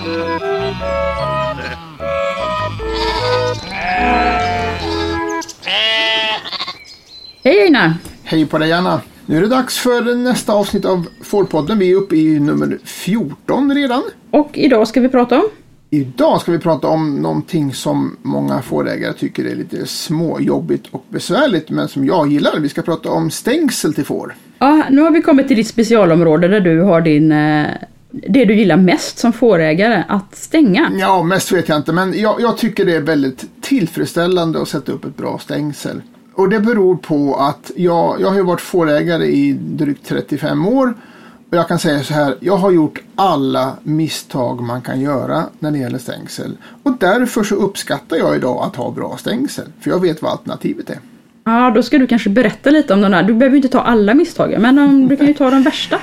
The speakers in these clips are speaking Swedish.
Hej Einar! Hej på dig Anna! Nu är det dags för nästa avsnitt av Fårpodden. Vi är uppe i nummer 14 redan. Och idag ska vi prata om? Idag ska vi prata om någonting som många fårägare tycker är lite småjobbigt och besvärligt men som jag gillar. Vi ska prata om stängsel till får. Ja, nu har vi kommit till ditt specialområde där du har din eh, det du gillar mest som fårägare, att stänga? Ja, mest vet jag inte, men jag, jag, tycker det är väldigt tillfredsställande att sätta upp ett bra stängsel. Och det beror på att jag, jag har ju varit fårägare i drygt 35 år. Och jag kan säga så här, jag har gjort alla misstag man kan göra när det gäller stängsel. Och därför så uppskattar jag idag att ha bra stängsel. För jag vet vad alternativet är. Ja, då ska du kanske berätta lite om de där. Du behöver inte ta alla misstagen, men om, du kan ju ta de värsta.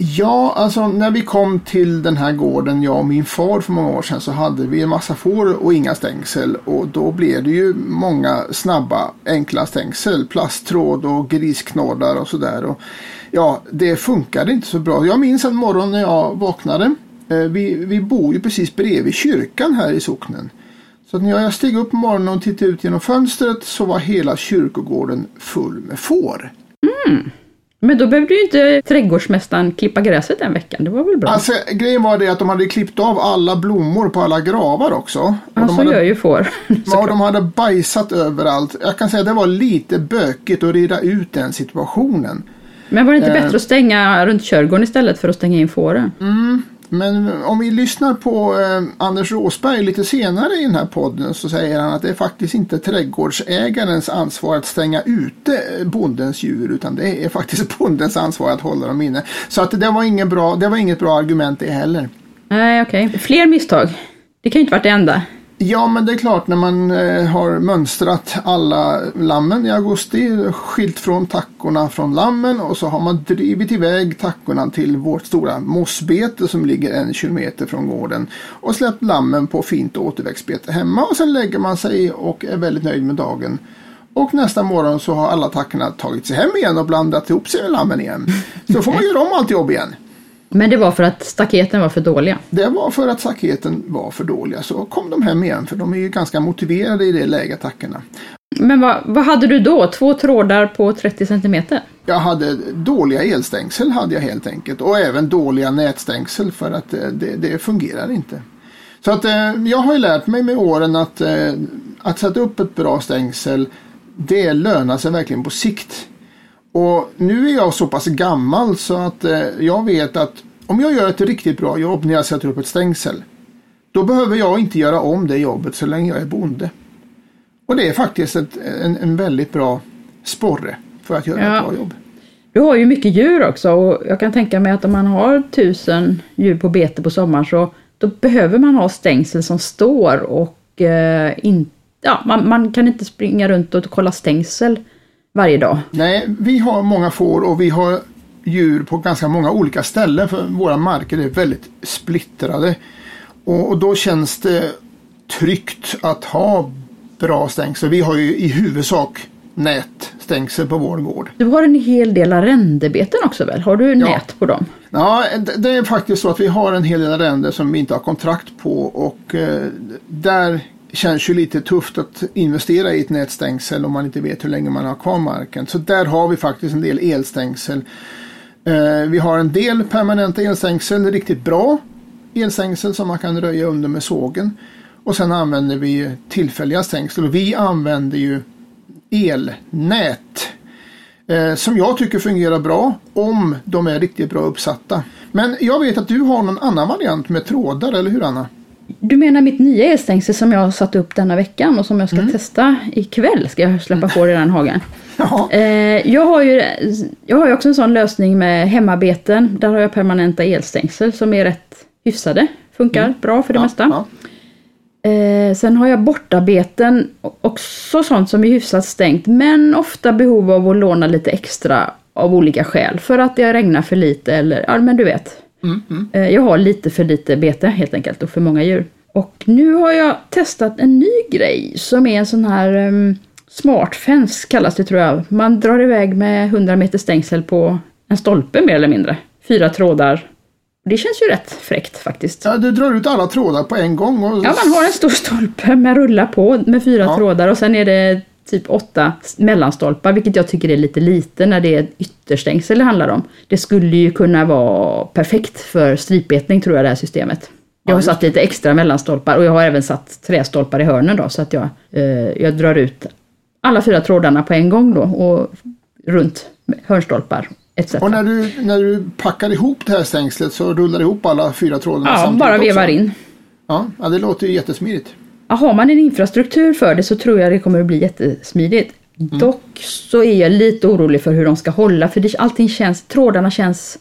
Ja, alltså när vi kom till den här gården, jag och min far för många år sedan, så hade vi en massa får och inga stängsel. Och då blev det ju många snabba, enkla stängsel. Plasttråd och grisknådar och sådär. Ja, det funkade inte så bra. Jag minns en morgon när jag vaknade. Eh, vi, vi bor ju precis bredvid kyrkan här i socknen. Så när jag steg upp på morgonen och tittade ut genom fönstret så var hela kyrkogården full med får. Mm. Men då behövde ju inte trädgårdsmästaren klippa gräset den veckan, det var väl bra? Alltså grejen var det att de hade klippt av alla blommor på alla gravar också. Ja, så hade, gör ju får. ja, de hade bajsat överallt. Jag kan säga att det var lite bökigt att reda ut den situationen. Men var det inte eh. bättre att stänga runt körgården istället för att stänga in fåren? Mm, men om vi lyssnar på eh, Anders Råsberg lite senare i den här podden så säger han att det är faktiskt inte trädgårdsägarens ansvar att stänga ute bondens djur utan det är faktiskt bondens ansvar att hålla dem inne. Så att det var, ingen bra, det var inget bra argument det heller. Nej, okej. Okay. Fler misstag. Det kan ju inte varit det enda. Ja, men det är klart när man eh, har mönstrat alla lammen i augusti, skilt från tackorna från lammen och så har man drivit iväg tackorna till vårt stora mossbete som ligger en kilometer från gården och släppt lammen på fint återväxtbete hemma och sen lägger man sig och är väldigt nöjd med dagen. Och nästa morgon så har alla tackorna tagit sig hem igen och blandat ihop sig med lammen igen. Så får man göra om allt jobb igen. Men det var för att staketen var för dåliga? Det var för att staketen var för dåliga. Så kom de hem igen för de är ju ganska motiverade i det läget, tackorna. Men vad, vad hade du då? Två trådar på 30 centimeter? Jag hade dåliga elstängsel hade jag helt enkelt och även dåliga nätstängsel för att eh, det, det fungerar inte. Så att eh, jag har ju lärt mig med åren att, eh, att sätta upp ett bra stängsel det lönar sig verkligen på sikt. Och nu är jag så pass gammal så att eh, jag vet att om jag gör ett riktigt bra jobb när jag sätter upp ett stängsel. Då behöver jag inte göra om det jobbet så länge jag är bonde. Och det är faktiskt ett, en, en väldigt bra sporre för att göra ja. ett bra jobb. Du har ju mycket djur också och jag kan tänka mig att om man har tusen djur på bete på sommaren så då behöver man ha stängsel som står och eh, in, ja, man, man, kan inte springa runt och kolla stängsel varje dag. Nej, vi har många får och vi har djur på ganska många olika ställen för våra marker är väldigt splittrade. Och, då känns det tryggt att ha bra stängsel. Vi har ju i huvudsak nätstängsel på vår gård. Du har en hel del arrendebeten också väl? Har du ja. nät på dem? Ja, det är faktiskt så att vi har en hel del arrende som vi inte har kontrakt på och eh, där känns ju lite tufft att investera i ett nätstängsel om man inte vet hur länge man har kvar marken. Så där har vi faktiskt en del elstängsel. Eh, vi har en del permanenta elstängsel, riktigt bra elstängsel som man kan röja under med sågen. Och sen använder vi tillfälliga stängsel och vi använder ju elnät eh, som jag tycker fungerar bra om de är riktigt bra uppsatta. Men jag vet att du har någon annan variant med trådar, eller hur Anna? Du menar mitt nya elstängsel som jag har satt upp denna veckan och som jag ska mm. testa ikväll ska jag släppa på i den hagen. Eh, jag, har ju, jag har ju också en sån lösning med hemmabeten. Där har jag permanenta elstängsel som är rätt hyfsade. Funkar mm. bra för det ja, mesta. Ja. Eh, sen har jag bortabeten, också sånt som är hyfsat stängt men ofta behov av att låna lite extra av olika skäl. För att det regnar för lite eller, ja men du vet. Mm, mm. Eh, jag har lite för lite bete helt enkelt och för många djur. Och nu har jag testat en ny grej som är en sån här um, smart fence kallas det tror jag. Man drar iväg med 100 meter stängsel på en stolpe mer eller mindre. Fyra trådar. Det känns ju rätt fräckt faktiskt. Ja, du drar ut alla trådar på en gång. Och... Ja, man har en stor stolpe med rulla på med fyra ja. trådar och sen är det typ åtta mellanstolpar, vilket jag tycker är lite lite när det är ytterstängsel det handlar om. Det skulle ju kunna vara perfekt för stripbetning tror jag det här systemet. Jag har satt lite extra mellanstolpar och jag har även satt trästolpar i hörnen då så att jag, eh, jag drar ut alla fyra trådarna på en gång då och runt hörnstolpar etc. Och när du, när du packar ihop det här stängslet så rullar du ihop alla fyra trådarna ja, samtidigt? Ja, bara vevar också. in. Ja, det låter ju jättesmidigt. Har man en infrastruktur för det så tror jag det kommer att bli jättesmidigt. Mm. Dock så är jag lite orolig för hur de ska hålla för det, allting känns, trådarna känns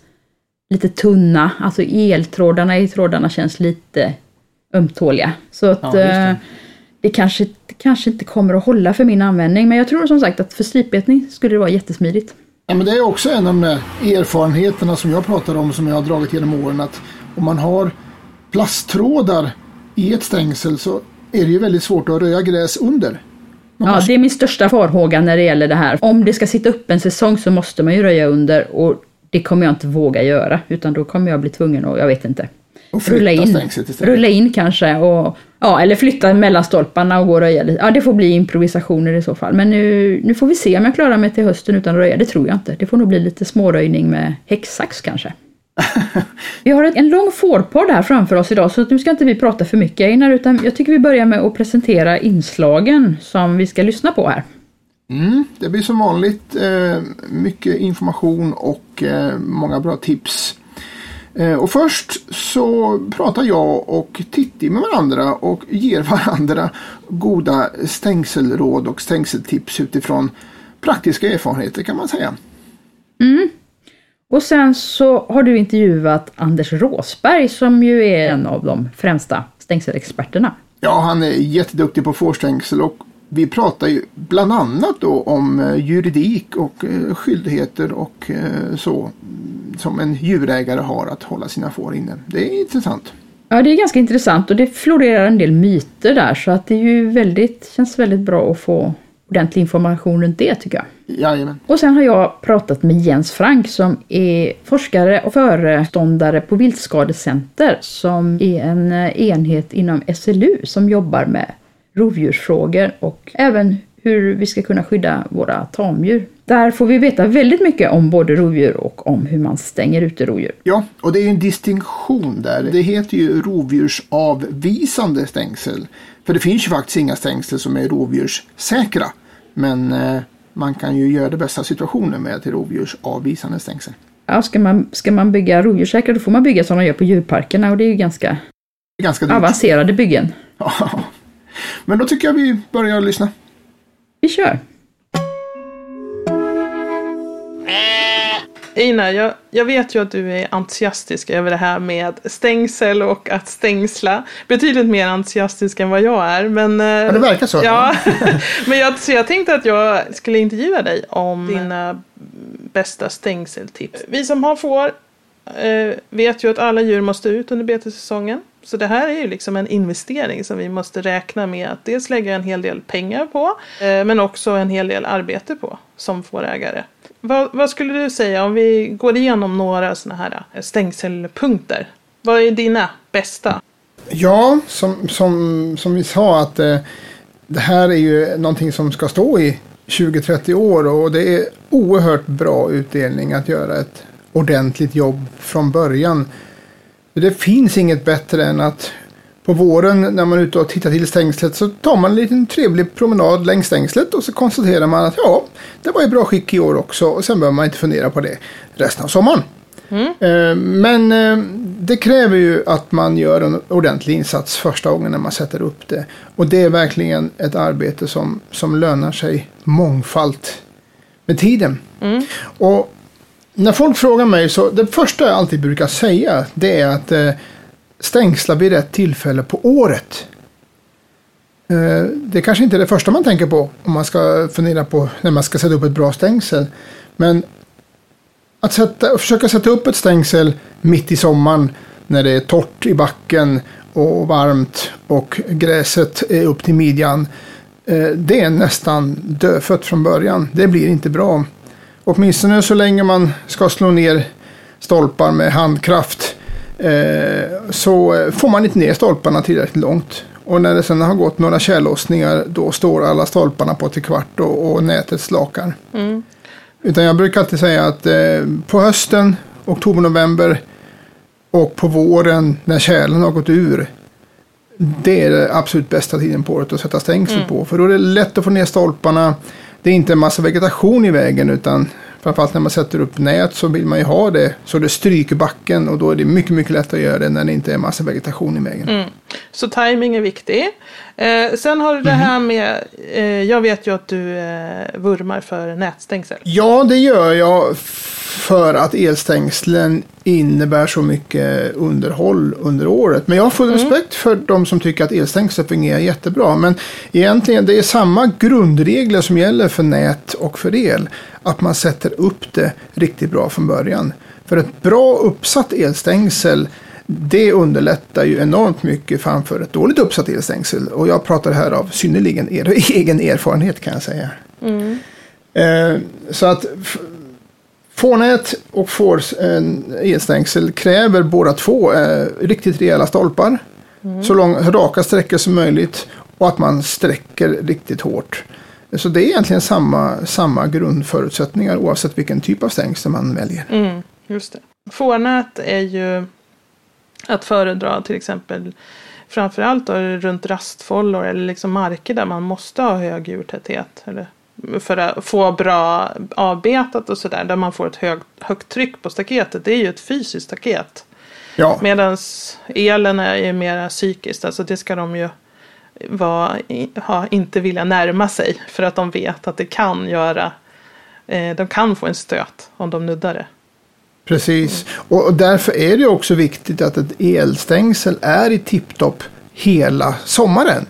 lite tunna. Alltså eltrådarna i trådarna känns lite ömtåliga. Så att ja, det. Eh, det kanske, kanske inte kommer att hålla för min användning. Men jag tror som sagt att för stripbetning skulle det vara jättesmidigt. Ja, men det är också en av de erfarenheterna som jag pratar om som jag har dragit genom åren. Att om man har plasttrådar i ett stängsel så är det ju väldigt svårt att röja gräs under. Man ja, måste... det är min största farhåga när det gäller det här. Om det ska sitta upp en säsong så måste man ju röja under och det kommer jag inte våga göra utan då kommer jag bli tvungen att, jag vet inte. rulla in, rulla in kanske och Ja, eller flytta mellan stolparna och gå och röja lite. Ja, det får bli improvisationer i så fall. Men nu, nu får vi se om jag klarar mig till hösten utan att röja. Det tror jag inte. Det får nog bli lite småröjning med häcksax kanske. vi har en lång fårpodd här framför oss idag så nu ska inte vi prata för mycket Einar utan jag tycker vi börjar med att presentera inslagen som vi ska lyssna på här. Mm, det blir som vanligt eh, mycket information och eh, många bra tips. Eh, och först så pratar jag och Titti med varandra och ger varandra goda stängselråd och stängseltips utifrån praktiska erfarenheter kan man säga. Mm. Och sen så har du intervjuat Anders Råsberg som ju är en av de främsta stängselexperterna. Ja, han är jätteduktig på fårstängsel och vi pratar ju bland annat då om eh, juridik och eh, skyldigheter och så som en djurägare har att hålla sina får inne. Det är intressant. Ja, det är ganska intressant och det florerar en del myter där så att det är ju väldigt, känns väldigt bra att få ordentlig information runt det tycker jag. Jajamän. Och sen har jag pratat med Jens Frank som är forskare och föreståndare på Viltskadecenter som är en eh, enhet inom SLU som jobbar med rovdjursfrågor och även hur vi ska kunna skydda våra tamdjur. Där får vi veta väldigt mycket om både rovdjur och om hur man stänger ute rovdjur. Ja, och det är en distinktion där. Det heter ju rovdjursavvisande stängsel. För det finns ju faktiskt inga stängsel som är rovdjurssäkra. Men eh, man kan ju göra det bästa situationen med ett rovdjursavvisande stängsel. Ja, ska man, ska man bygga rovdjurssäkra då får man bygga som de gör på djurparkerna och det är ju ganska, ganska avancerade byggen. Ja, men då tycker jag vi börjar lyssna. Vi kör! Ina, jag, jag vet ju att du är entusiastisk över det här med stängsel och att stängsla. Betydligt mer entusiastisk än vad jag är. Men, eh, ja, det verkar så. Ja, men jag, så jag tänkte att jag skulle intervjua dig om dina bästa stängseltips. Vi som har får eh, vet ju att alla djur måste ut under betessäsongen. Så det här är ju liksom en investering som vi måste räkna med att dels lägga en hel del pengar på eh, men också en hel del arbete på som fårägare. Vad, vad, skulle du säga om vi går igenom några sådana här eh, stängselpunkter? Vad är dina bästa? Ja, som, som, som vi sa att eh, det här är ju någonting som ska stå i 20-30 år och det är oerhört bra utdelning att göra ett ordentligt jobb från början. Det finns inget bättre än att på våren när man är ute och tittar till stängslet så tar man en liten trevlig promenad längs stängslet och så konstaterar man att ja, det var i bra skick i år också och sen behöver man inte fundera på det resten av sommaren. Mm. Eh, men eh, det kräver ju att man gör en ordentlig insats första gången när man sätter upp det. Och det är verkligen ett arbete som, som lönar sig mångfalt med tiden. Mm. Och när folk frågar mig så det första jag alltid brukar säga det är att eh, stängsla vid rätt tillfälle på året. Eh, det kanske inte är det första man tänker på om man ska fundera på när man ska sätta upp ett bra stängsel. Men att sätta, försöka sätta upp ett stängsel mitt i sommaren när det är torrt i backen och varmt och gräset är upp till midjan. Eh, det är nästan dödfött från början. Det blir inte bra. Åtminstone så länge man ska slå ner stolpar med handkraft så får man inte ner stolparna tillräckligt långt. Och när det sen har gått några tjällossningar då står alla stolparna på till kvart och, och nätet slakar. Mm. Utan jag brukar alltid säga att eh, på hösten, oktober, november och på våren när tjälen har gått ur. Det är den absolut bästa tiden på året att sätta stängsel mm. på. För då är det lätt att få ner stolparna. Det är inte en massa vegetation i vägen utan Framförallt när man sätter upp nät så vill man ju ha det så det stryker backen och då är det mycket, mycket lättare att göra det när det inte är massa vegetation i vägen. Mm. Så timing är viktig. Eh, sen har du det här mhm. med, eh, jag vet ju att du eh, vurmar för nätstängsel. Ja, det gör jag för att elstängslen innebär så mycket underhåll under året. Men jag har full mm. respekt för de som tycker att elstängsel fungerar jättebra. Men egentligen det är samma grundregler som gäller för nät och för el. Att man sätter upp det riktigt bra från början. För ett bra uppsatt elstängsel det underlättar ju enormt mycket framför ett dåligt uppsatt elstängsel. Och jag pratar här av synnerligen er egen erfarenhet kan jag säga. Mm. Eh, så att Fårnät och får elstängsel kräver båda två eh, riktigt rejäla stolpar. Mm. Så långa, raka sträckor som möjligt och att man sträcker riktigt hårt. Så det är egentligen samma, samma grundförutsättningar oavsett vilken typ av stängsel man väljer. Mm, just det. Fårnät är ju att föredra till exempel framförallt runt rastfållor eller liksom marker där man måste ha hög djurtäthet. Eller för att få bra avbetat och sådär. Där man får ett hög, högt tryck på staketet. Det är ju ett fysiskt staket. Ja. Medan elen är ju mer psykiskt. Alltså det ska de ju var, ha, inte vilja närma sig. För att de vet att det kan göra. Eh, de kan få en stöt om de nuddar det. Precis. Och därför är det också viktigt att ett elstängsel är i tipptopp hela sommaren.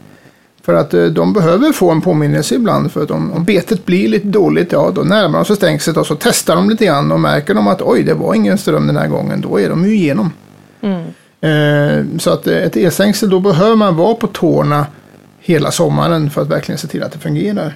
För att eh, de behöver få en påminnelse ibland. För att om, om betet blir lite dåligt, ja då närmar de sig stängslet och så testar de lite grann och märker de att oj, det var ingen ström den här gången. Då är de ju igenom. Mm. Eh, så att eh, ett elstängsel, då behöver man vara på tårna hela sommaren för att verkligen se till att det fungerar.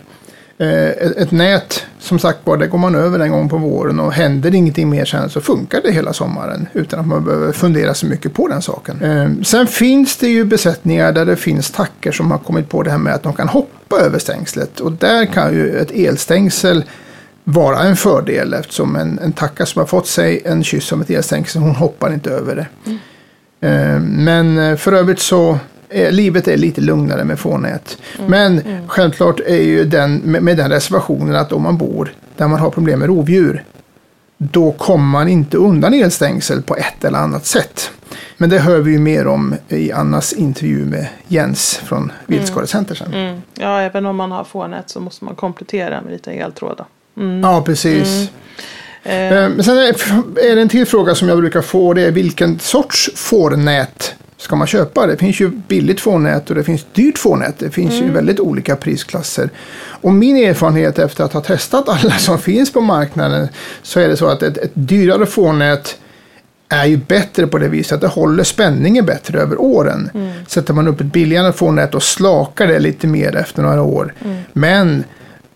Eh, ett, ett, nät, som sagt var, det går man över en gång på våren och händer ingenting mer sen så funkar det hela sommaren utan att man behöver fundera så mycket på den saken. Eh, sen finns det ju besättningar där det finns tacker som har kommit på det här med att de kan hoppa över stängslet och där kan ju ett elstängsel vara en fördel eftersom en, en tacka som har fått sig en kyss av ett elstängsel, hon hoppar inte över det. Mm. Eh, men för övrigt så eh, livet är lite lugnare med fårnät. Mm. Men mm. självklart är ju den med, med, den reservationen att om man bor där man har problem med rovdjur då kommer man inte undan elstängsel på ett eller annat sätt. Men det hör vi ju mer om i Annas intervju med Jens från Viltskadecenter sen. Mm. mm. Ja, även om man har fårnät så måste man komplettera med lite eltrådar. Mm. Ja, precis. Mm. Eh. Men sen är det en till fråga som jag brukar få. Det är vilken sorts fårnät ska man köpa. Det finns ju billigt fårnät och det finns dyrt fårnät. Det finns mm. ju väldigt olika prisklasser. Och min erfarenhet efter att ha testat alla som finns på marknaden så är det så att ett, ett dyrare fårnät är ju bättre på det viset att det håller spänningen bättre över åren. Mm. Sätter man upp ett billigare fårnät och slakar det lite mer efter några år. Mm. Men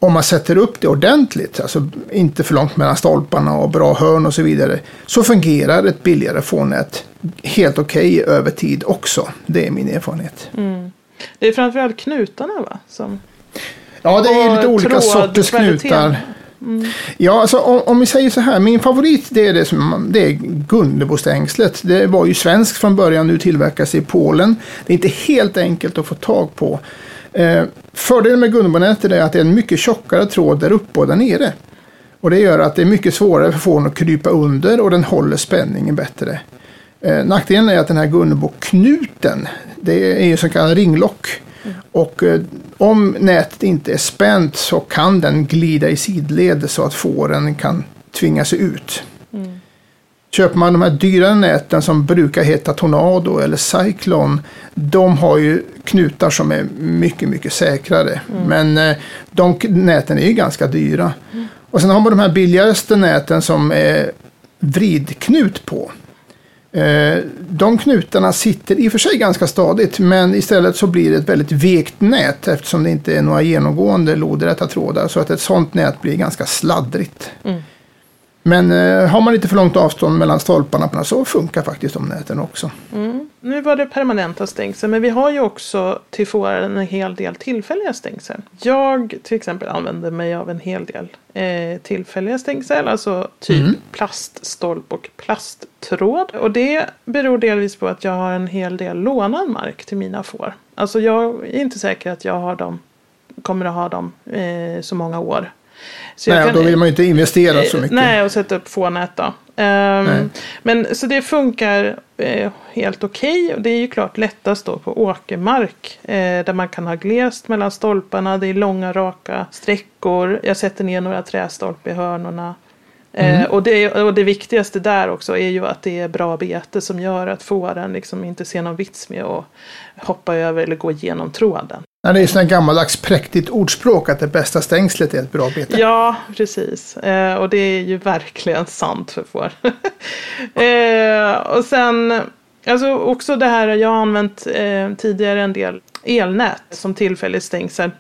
om man sätter upp det ordentligt, alltså inte för långt mellan stolparna och bra hörn och så vidare, så fungerar ett billigare fårnät helt okej okay över tid också. Det är min erfarenhet. Mm. Det är framförallt knutarna va? Som... Ja, det är lite olika sorters knutar. Mm. Ja, alltså om, om, vi säger så här, min favorit det är, det som, det är Gunnebostängslet. Det var ju svenskt från början, nu tillverkas i Polen. Det är inte helt enkelt att få tag på. Eh, fördelen med Gunnebonätet är att det är en mycket tjockare tråd där uppe och där nere. Och det gör att det är mycket svårare för fåren att krypa under och den håller spänningen bättre. Eh, nackdelen är att den här Gunnebo-knuten, det är ju så kallad ringlock. Mm. Och eh, om nätet inte är spänt så kan den glida i sidled så att fåren kan tvinga sig ut. Köper man de här dyrare näten som brukar heta Tornado eller Cyclone, de har ju knutar som är mycket, mycket säkrare. Mm. Men eh, de näten är ju ganska dyra. Mm. Och sen har man de här billigaste näten som är vridknut på. Eh, de knutarna sitter i och för sig ganska stadigt men istället så blir det ett väldigt vekt nät eftersom det inte är några genomgående lodräta trådar så att ett sånt nät blir ganska sladdrigt. Mm. Men eh, har man lite för långt avstånd mellan stolparna så funkar faktiskt de näten också. Mm. Nu var det permanenta stängsel men vi har ju också till fåren en hel del tillfälliga stängsel. Jag till exempel använder mig av en hel del eh, tillfälliga stängsel. Alltså typ mm. plaststolp och plasttråd. Och det beror delvis på att jag har en hel del lånad mark till mina får. Alltså jag är inte säker att jag har dem, kommer att ha dem eh, så många år. Så nej, kan, då vill man ju inte investera så mycket. Nej, och sätta upp fånät då. Um, men så det funkar eh, helt okej. Okay. Och det är ju klart lättast då på åkermark. Eh, där man kan ha glest mellan stolparna. Det är långa raka sträckor. Jag sätter ner några trästolp i hörnorna. Eh, mm. och, det, och det viktigaste där också är ju att det är bra bete som gör att fåren liksom inte ser någon vits med att hoppa över eller gå igenom tråden. Nej, det är ju sådant gammaldags präktigt ordspråk att det bästa stängslet är ett bra bete. Ja, precis. Eh, och det är ju verkligen sant för får. eh, och sen, alltså också det här, jag har använt eh, tidigare en del elnät som tillfälligt stängsel.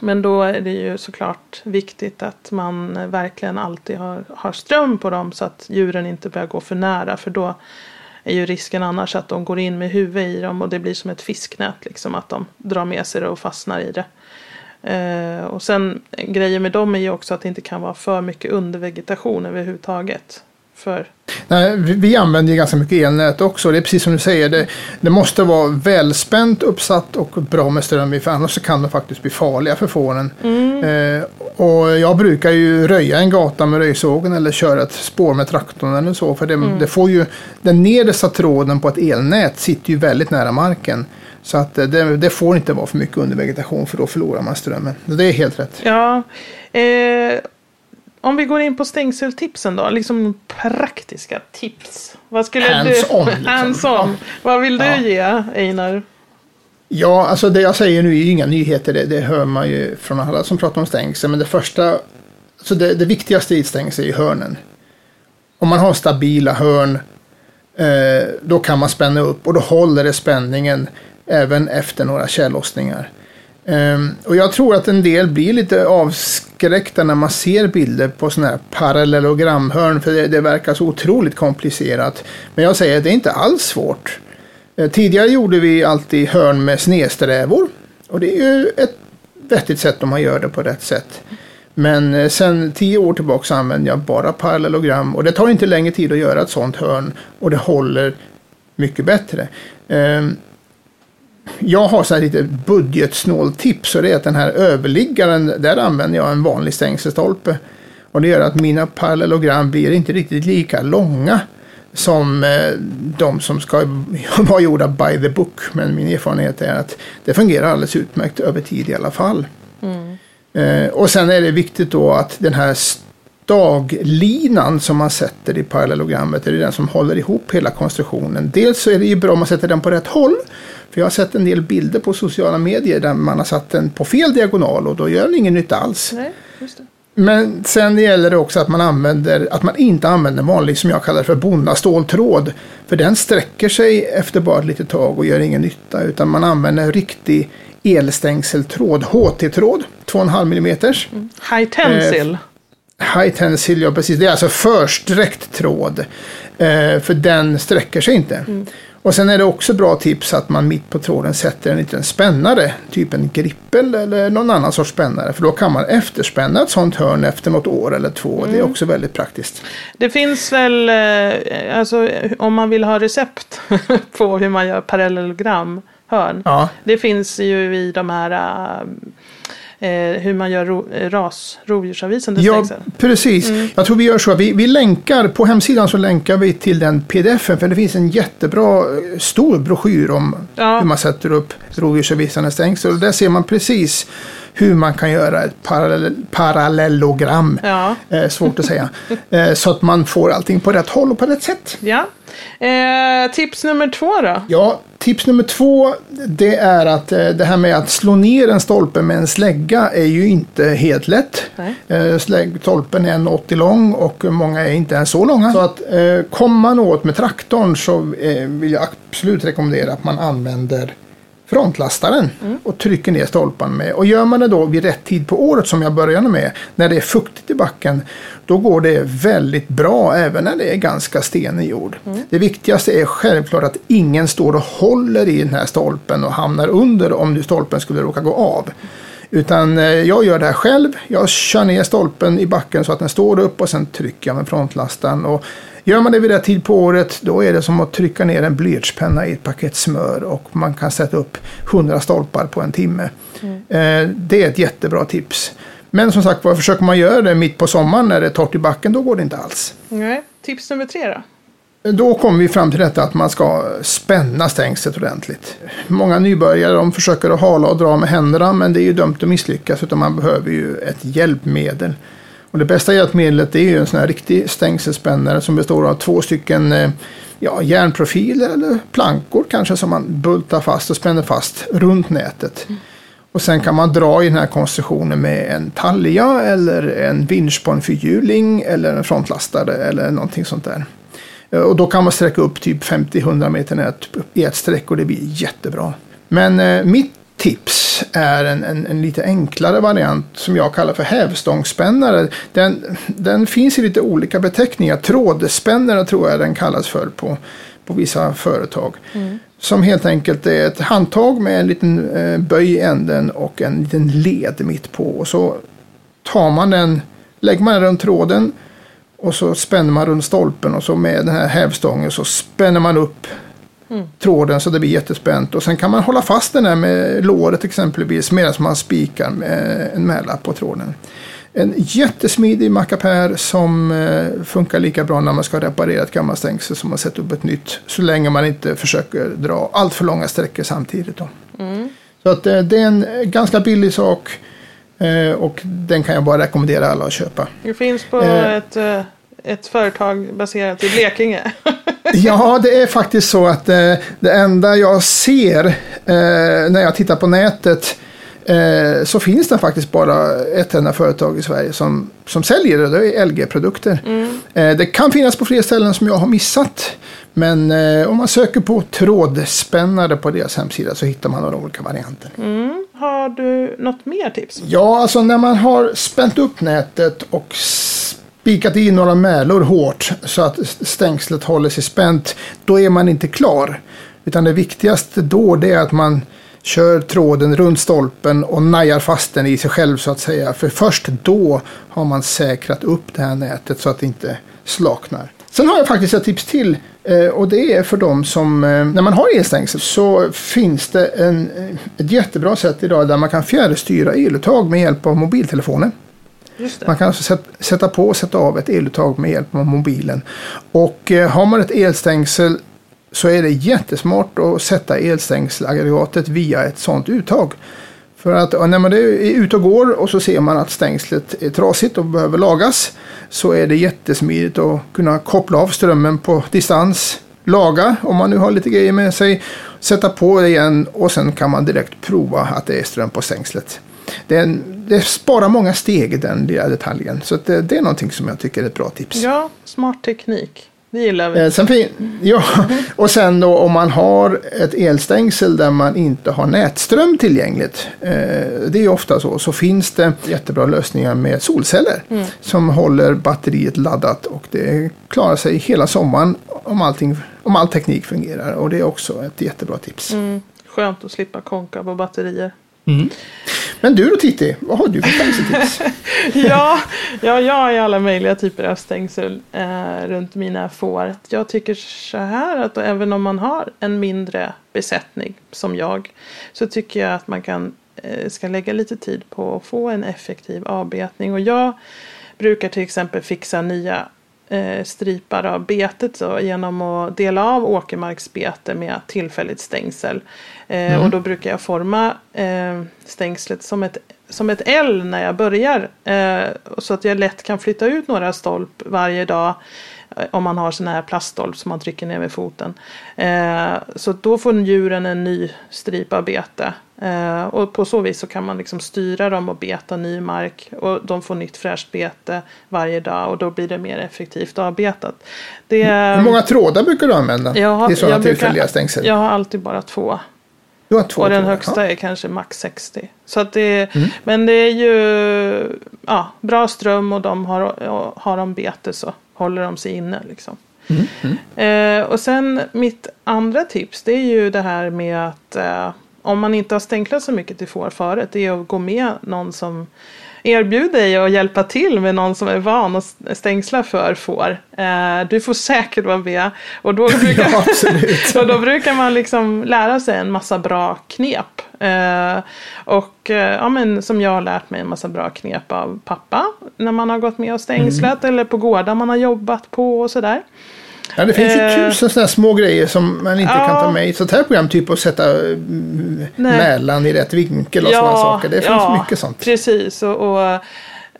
Men då är det ju såklart viktigt att man verkligen alltid har, har ström på dem så att djuren inte börjar gå för nära för då är ju risken annars att de går in med huvudet i dem och det blir som ett fisknät liksom att de drar med sig det och fastnar i det. Eh, och sen grejen med dem är ju också att det inte kan vara för mycket undervegetation överhuvudtaget. För... Nej, vi använder ju ganska mycket elnät också. Det är precis som du säger, det, det måste vara välspänt, uppsatt och bra med ström för annars kan de faktiskt bli farliga för fåren. Mm. Eh, och jag brukar ju röja en gata med röjsågen eller köra ett spår med traktorn eller så. För det, mm. det får ju, den nedersta tråden på ett elnät sitter ju väldigt nära marken. Så att det, det, får inte vara för mycket undervegetation för då förlorar man strömmen. Det är helt rätt. Ja, eh, om vi går in på stängseltipsen då, liksom praktiska tips. Vad skulle hands du... On, liksom. Hands on. Vad vill du ja. ge Einar? Ja, alltså det jag säger nu är ju inga nyheter. Det, det hör man ju från alla som pratar om stängsel. Men det första, alltså det, det viktigaste i ett stängsel är ju hörnen. Om man har stabila hörn, eh, då kan man spänna upp och då håller det spänningen även efter några tjällossningar. Um, och jag tror att en del blir lite avskräckta när man ser bilder på sådana här parallellogramhörn för det, det, verkar så otroligt komplicerat. Men jag säger att det är inte alls svårt. Uh, tidigare gjorde vi alltid hörn med snedsträvor och det är ju ett vettigt sätt om man gör det på rätt sätt. Men uh, sen tio år tillbaka använder jag bara parallellogram och det tar inte längre tid att göra ett sådant hörn och det håller mycket bättre. Um, jag har så här lite budgetsnåltips och det är att den här överliggaren, där använder jag en vanlig stängselstolpe. Och det gör att mina parallellogram blir inte riktigt lika långa som eh, de som ska vara gjorda by the book. Men min erfarenhet är att det fungerar alldeles utmärkt över tid i alla fall. Mm. Eh, och sen är det viktigt då att den här staglinan som man sätter i parallellogrammet är den som håller ihop hela konstruktionen. Dels så är det ju bra om man sätter den på rätt håll. För jag har sett en del bilder på sociala medier där man har satt den på fel diagonal och då gör den ingen nytta alls. Nej, Men sen gäller det också att man, använder, att man inte använder vanlig, som jag kallar för bonnaståltråd. För den sträcker sig efter bara ett litet tag och gör ingen nytta. Utan man använder riktig elstängseltråd, HT-tråd, 2,5 mm. Mm. High tensile. Eh, high tensile, ja precis. Det är alltså försträckt tråd. Eh, för den sträcker sig inte. Mm. Och sen är det också bra tips att man mitt på tråden sätter en liten spännare, typ en grippel eller någon annan sorts spännare. För då kan man efterspänna ett sånt hörn efter något år eller två. Mm. Det är mm. också väldigt praktiskt. Det finns väl, eh, alltså om man vill ha recept på hur man gör parallellogram hörn. Ja. Det finns ju i de här uh, eh, hur man gör ro, ras, rovdjursavvisande Ja, stängsel. precis. Mm. Jag tror vi gör så. Vi, vi länkar, på hemsidan så länkar vi till den pdfen. För det finns en jättebra eh, stor broschyr om ja. hur man sätter upp rovdjursavvisande stängsel. Där ser man precis hur man kan göra ett parallell, parallellogram. Ja. Eh, svårt att säga. Eh, så att man får allting på rätt håll och på rätt sätt. Ja. Eh, tips nummer två då? Ja, tips nummer två det är att eh, det här med att slå ner en stolpe med en slägga är ju inte helt lätt. Eh, stolpen är 1,80 lång och många är inte ens så långa. Så att eh, kommer man åt med traktorn så eh, vill jag absolut rekommendera att man använder frontlastaren mm. och trycker ner stolpan med. Och gör man det då vid rätt tid på året som jag började med, när det är fuktigt i backen, då går det väldigt bra även när det är ganska stenig jord. Mm. Det viktigaste är självklart att ingen står och håller i den här stolpen och hamnar under om nu stolpen skulle råka gå av. Utan eh, jag gör det här själv. Jag kör ner stolpen i backen så att den står upp och sen trycker jag med frontlastaren. Och Gör man det vid rätt tid på året då är det som att trycka ner en blyertspenna i ett paket smör och man kan sätta upp 100 stolpar på en timme. Mm. Eh, det är ett jättebra tips. Men som sagt var, försöker man göra det mitt på sommaren när det är torrt i backen då går det inte alls. Nej. Tips nummer tre då? Då kommer vi fram till detta att man ska spänna stängslet ordentligt. Många nybörjare de försöker att hala och dra med händerna men det är ju dömt att misslyckas utan man behöver ju ett hjälpmedel. Och det bästa hjälpmedlet är ju en sån här riktig stängselspännare som består av två stycken eh, ja, järnprofiler eller plankor kanske som man bultar fast och spänner fast runt nätet. Mm. Och sen kan man dra i den här konstruktionen med en talja eller en vinsch på en fyrhjuling eller en frontlastare eller någonting sånt där. Eh, och då kan man sträcka upp typ 50-100 meter nät i ett streck och det blir jättebra. Men eh, mitt tips är en, en, en, lite enklare variant som jag kallar för hävstångsspännare. Den, den finns i lite olika beteckningar. Trådspännare tror jag den kallas för på, på vissa företag. Mm. Som helt enkelt är ett handtag med en liten eh, böj i änden och en liten led mitt på. Och så tar man den, lägger man den runt tråden och så spänner man runt stolpen och så med den här hävstången så spänner man upp mm. tråden så det blir jättespänt. Och sen kan man hålla fast den här med låret exempelvis medan man spikar med en mäla på tråden. En jättesmidig mackapär som eh, funkar lika bra när man ska reparera ett gammalt stängsel som att sätta upp ett nytt. Så länge man inte försöker dra allt för långa sträckor samtidigt. Mm. Så att, eh, det är en ganska billig sak. Eh, och den kan jag bara rekommendera alla att köpa. Det finns på ett, ett företag baserat i Blekinge. ja, det är faktiskt så att eh, det enda jag ser eh, när jag tittar på nätet eh, så finns det faktiskt bara ett enda företag i Sverige som, som säljer det. Det är LG-produkter. Mm. Eh, det kan finnas på fler ställen som jag har missat. Men eh, om man söker på trådspännare på deras hemsida så hittar man några olika varianter. Mm. Har du något mer tips? Ja, alltså när man har spänt upp nätet och spikat i några mälor hårt så att stängslet håller sig spänt, då är man inte klar. Utan det viktigaste då det är att man kör tråden runt stolpen och najar fast den i sig själv så att säga. För först då har man säkrat upp det här nätet så att det inte slaknar. Sen har jag faktiskt ett tips till eh, och det är för dem som, eh, när man har elstängsel så finns det en, eh, ett jättebra sätt idag där man kan fjärrstyra eluttag med hjälp av mobiltelefonen. Man kan alltså sätta på och sätta av ett eluttag med hjälp av mobilen. Och eh, har man ett elstängsel så är det jättesmart att sätta elstängselaggregatet via ett sådant uttag. För att när man är ute och går och så ser man att stängslet är trasigt och behöver lagas så är det jättesmidigt att kunna koppla av strömmen på distans, laga om man nu har lite grejer med sig, sätta på det igen och sen kan man direkt prova att det är ström på stängslet. Det, är en, det sparar många steg den lilla detaljen så det, det är någonting som jag tycker är ett bra tips. Ja, smart teknik. Det gillar vi. Eh, sen, ja, och sen då om man har ett elstängsel där man inte har nätström tillgängligt. Eh, det är ofta så. Så finns det jättebra lösningar med solceller. Mm. Som håller batteriet laddat och det klarar sig hela sommaren om, allting, om all teknik fungerar. Och det är också ett jättebra tips. Mm. Skönt att slippa konka på batterier. Mm. Men du då Titti, vad har du för stängseltips? ja, ja, jag har alla möjliga typer av stängsel eh, runt mina får. Jag tycker så här att även om man har en mindre besättning som jag så tycker jag att man kan, eh, ska lägga lite tid på att få en effektiv avbetning. Och jag brukar till exempel fixa nya stripar av betet så, genom att dela av åkermarksbete med tillfälligt stängsel. Eh, mm. Och då brukar jag forma eh, stängslet som ett, som ett L när jag börjar. Eh, så att jag lätt kan flytta ut några stolp varje dag. Om man har sådana här plaststolp som man trycker ner med foten. Eh, så då får djuren en ny stripa bete. Eh, och på så vis så kan man liksom styra dem och beta ny mark. Och de får nytt fräscht bete varje dag och då blir det mer effektivt avbetat. Det, Hur många trådar brukar du använda jag har, i sådana tillfälliga stängsel? Jag har alltid bara två. Du två, och den högsta ja. är kanske max 60. Så att det, mm. Men det är ju ja, bra ström och de har, har de bete så håller de sig inne. Liksom. Mm. Mm. Eh, och sen mitt andra tips det är ju det här med att eh, om man inte har stänklat så mycket till får förut det är att gå med någon som erbjuder dig att hjälpa till med någon som är van att stängsla för får. Eh, du får säkert vara med. Och då brukar, ja, och då brukar man liksom lära sig en massa bra knep. Eh, och eh, ja, men, som jag har lärt mig en massa bra knep av pappa när man har gått med och stängslat mm. eller på gårdar man har jobbat på och sådär. Ja, det finns ju eh, tusen sådana små grejer som man inte ja, kan ta med i ett sånt här program. Typ att sätta mm, mälan i rätt vinkel och ja, sådana saker. Det finns ja, mycket sånt. Precis. Och, och,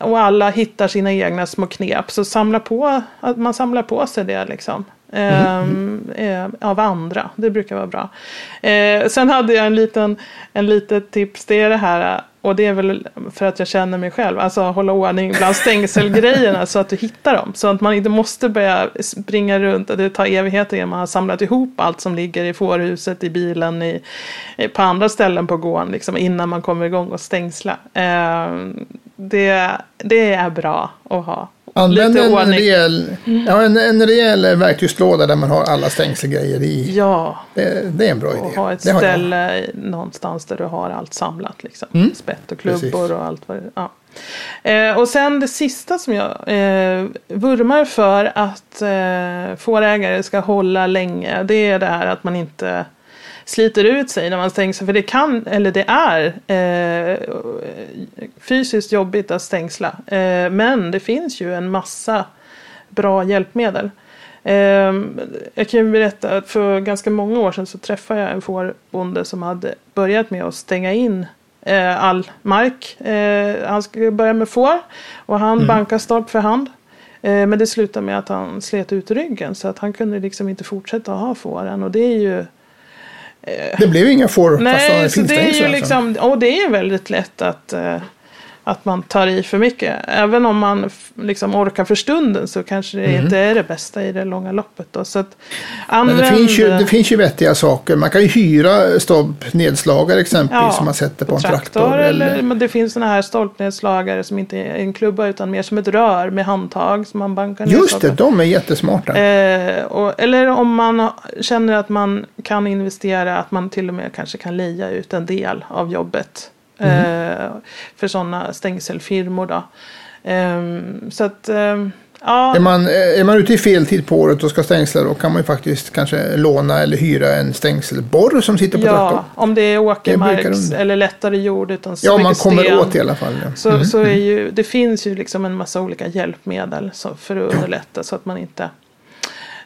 och, alla hittar sina egna små knep. Så samla på, att man samlar på sig det liksom. Mm. Eh, av andra. Det brukar vara bra. Eh, sen hade jag en liten en litet tips. Det är det här och det är väl för att jag känner mig själv. Alltså hålla ordning bland stängselgrejerna så att du hittar dem. Så att man inte måste börja springa runt och det tar evigheter innan man har samlat ihop allt som ligger i fårhuset, i bilen, i, eh, på andra ställen på gården. Liksom, innan man kommer igång och stängsla. Eh, det, det är bra att ha Använd en rejäl, mm. ja, en, en rejäl verktygslåda där man har alla stängselgrejer i. Ja. Det, det är en bra idé. Och ha ett det ställe någonstans där du har allt samlat. Liksom. Mm. Spett och klubbor Precis. och allt vad det ja. Eh, och sen det sista som jag eh, vurmar för att eh, fårägare ska hålla länge. Det är det här att man inte sliter ut sig när man stängslar. För det kan, eller det är eh, fysiskt jobbigt att stängsla. Eh, men det finns ju en massa bra hjälpmedel. Eh, jag kan ju berätta att för ganska många år sedan så träffade jag en fårbonde som hade börjat med att stänga in eh, all mark. Eh, han skulle börja med får och han mm. bankade stolp för hand. Eh, men det slutade med att han slet ut ryggen så att han kunde liksom inte fortsätta ha fåren. Och det är ju det blev inga får Nej, fast det det är ju alltså. liksom, och det är väldigt lätt att, uh, att man tar i för mycket. Även om man liksom orkar för stunden så kanske det mm. inte är det bästa i det långa loppet. Då. Så att använd... det, finns ju, det finns ju vettiga saker. Man kan ju hyra stolpnedslagare exempelvis ja, som man sätter på, på en traktor. traktor eller... eller det finns sådana här stolpnedslagare som inte är en klubba utan mer som ett rör med handtag som man bankar ner. Just det, de är jättesmarta. Eh, och, eller om man känner att man kan investera, att man till och med kanske kan leja ut en del av jobbet Mm. för sådana stängselfirmor. Då. Ehm, så att ehm, Ja. Är, man, är man ute i fel tid på året och ska stängsla då kan man ju faktiskt kanske låna eller hyra en stängselborr som sitter på ja, traktorn. om det är åkermark eller lättare jord utan så Ja, man kommer sten. åt i alla fall. Ja. Så, mm. så är mm. ju, det finns ju liksom en massa olika hjälpmedel för att underlätta så att man inte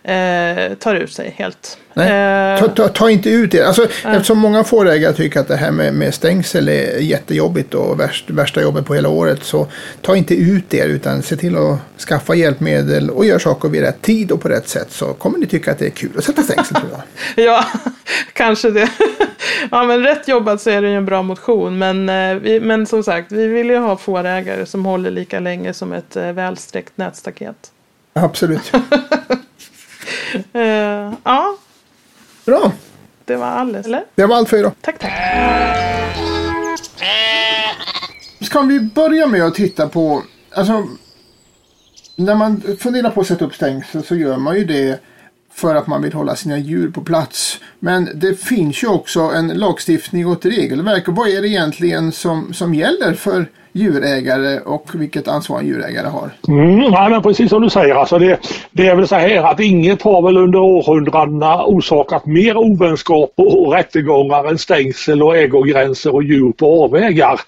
eh, tar ut sig helt. Nej, ta, ta, ta, inte ut det. Alltså. Eftersom många fårägare tycker att det här med, med stängsel är jättejobbigt och värst, värsta jobbet på hela året. Så ta inte ut det utan se till att skaffa hjälpmedel och gör saker vid rätt tid och på rätt sätt. Så kommer ni tycka att det är kul att sätta stängsel tror jag. ja, kanske det. ja, men rätt jobbat så är det ju en bra motion. Men, eh, vi, men som sagt, vi vill ju ha fårägare som håller lika länge som ett eh, välsträckt nätstaket. Absolut. Uh, ja. Bra. Det var allt, eller? Det var allt för idag. Tack, tack. Ska vi börja med att titta på, alltså, när man funderar på att sätta upp stängsel så gör man ju det för att man vill hålla sina djur på plats. Men det finns ju också en lagstiftning och ett regelverk. Och vad är det egentligen som, som gäller för djurägare och vilket ansvar en djurägare har. Mm, nej, men precis som du säger, alltså det, det är väl så här att inget har väl under århundradena orsakat mer ovänskap och rättegångar än stängsel och ägogränser och djur på avvägar.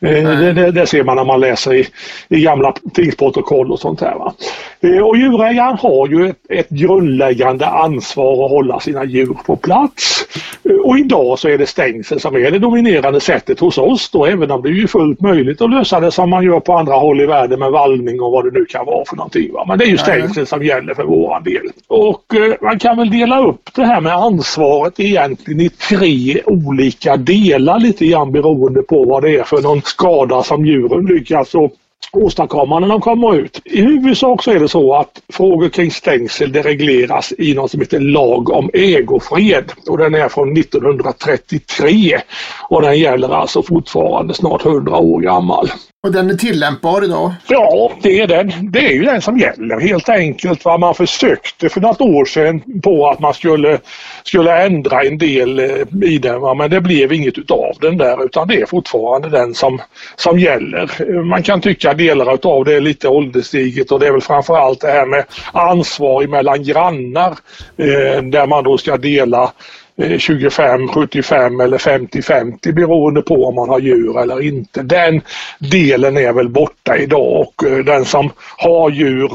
Eh, det, det, det, ser man när man läser i, i gamla tingsprotokoll och sånt här. Va? Eh, och djurägaren har ju ett, ett grundläggande ansvar att hålla sina djur på plats. Eh, och idag så är det stängsel som är det dominerande sättet hos oss då även om det är fullt möjligt att lösa det som man gör på andra håll i världen med vallning och vad det nu kan vara för någonting. Va? Men det är ju stängsel som gäller för våran del. Och man kan väl dela upp det här med ansvaret egentligen i tre olika delar lite grann beroende på vad det är för någon skada som djuren lyckas åstadkomma när de kommer ut. I huvudsak så är det så att frågor kring stängsel det regleras i något som heter lag om ägofred och den är från 1933 och den gäller alltså fortfarande snart 100 år gammal. Och den är tillämpbar idag? Ja, det är den. Det är ju den som gäller helt enkelt. Va? Man försökte för något år sedan på att man skulle, skulle ändra en del eh, i den va? men det blev inget utav den där utan det är fortfarande den som, som gäller. Man kan tycka delar utav det är lite ålderstiget och det är väl framförallt det här med ansvar mellan grannar eh, där man då ska dela Eh, 25, 75 eller 50-50 beroende på om man har djur eller inte. Den delen är väl borta idag och eh, den som har djur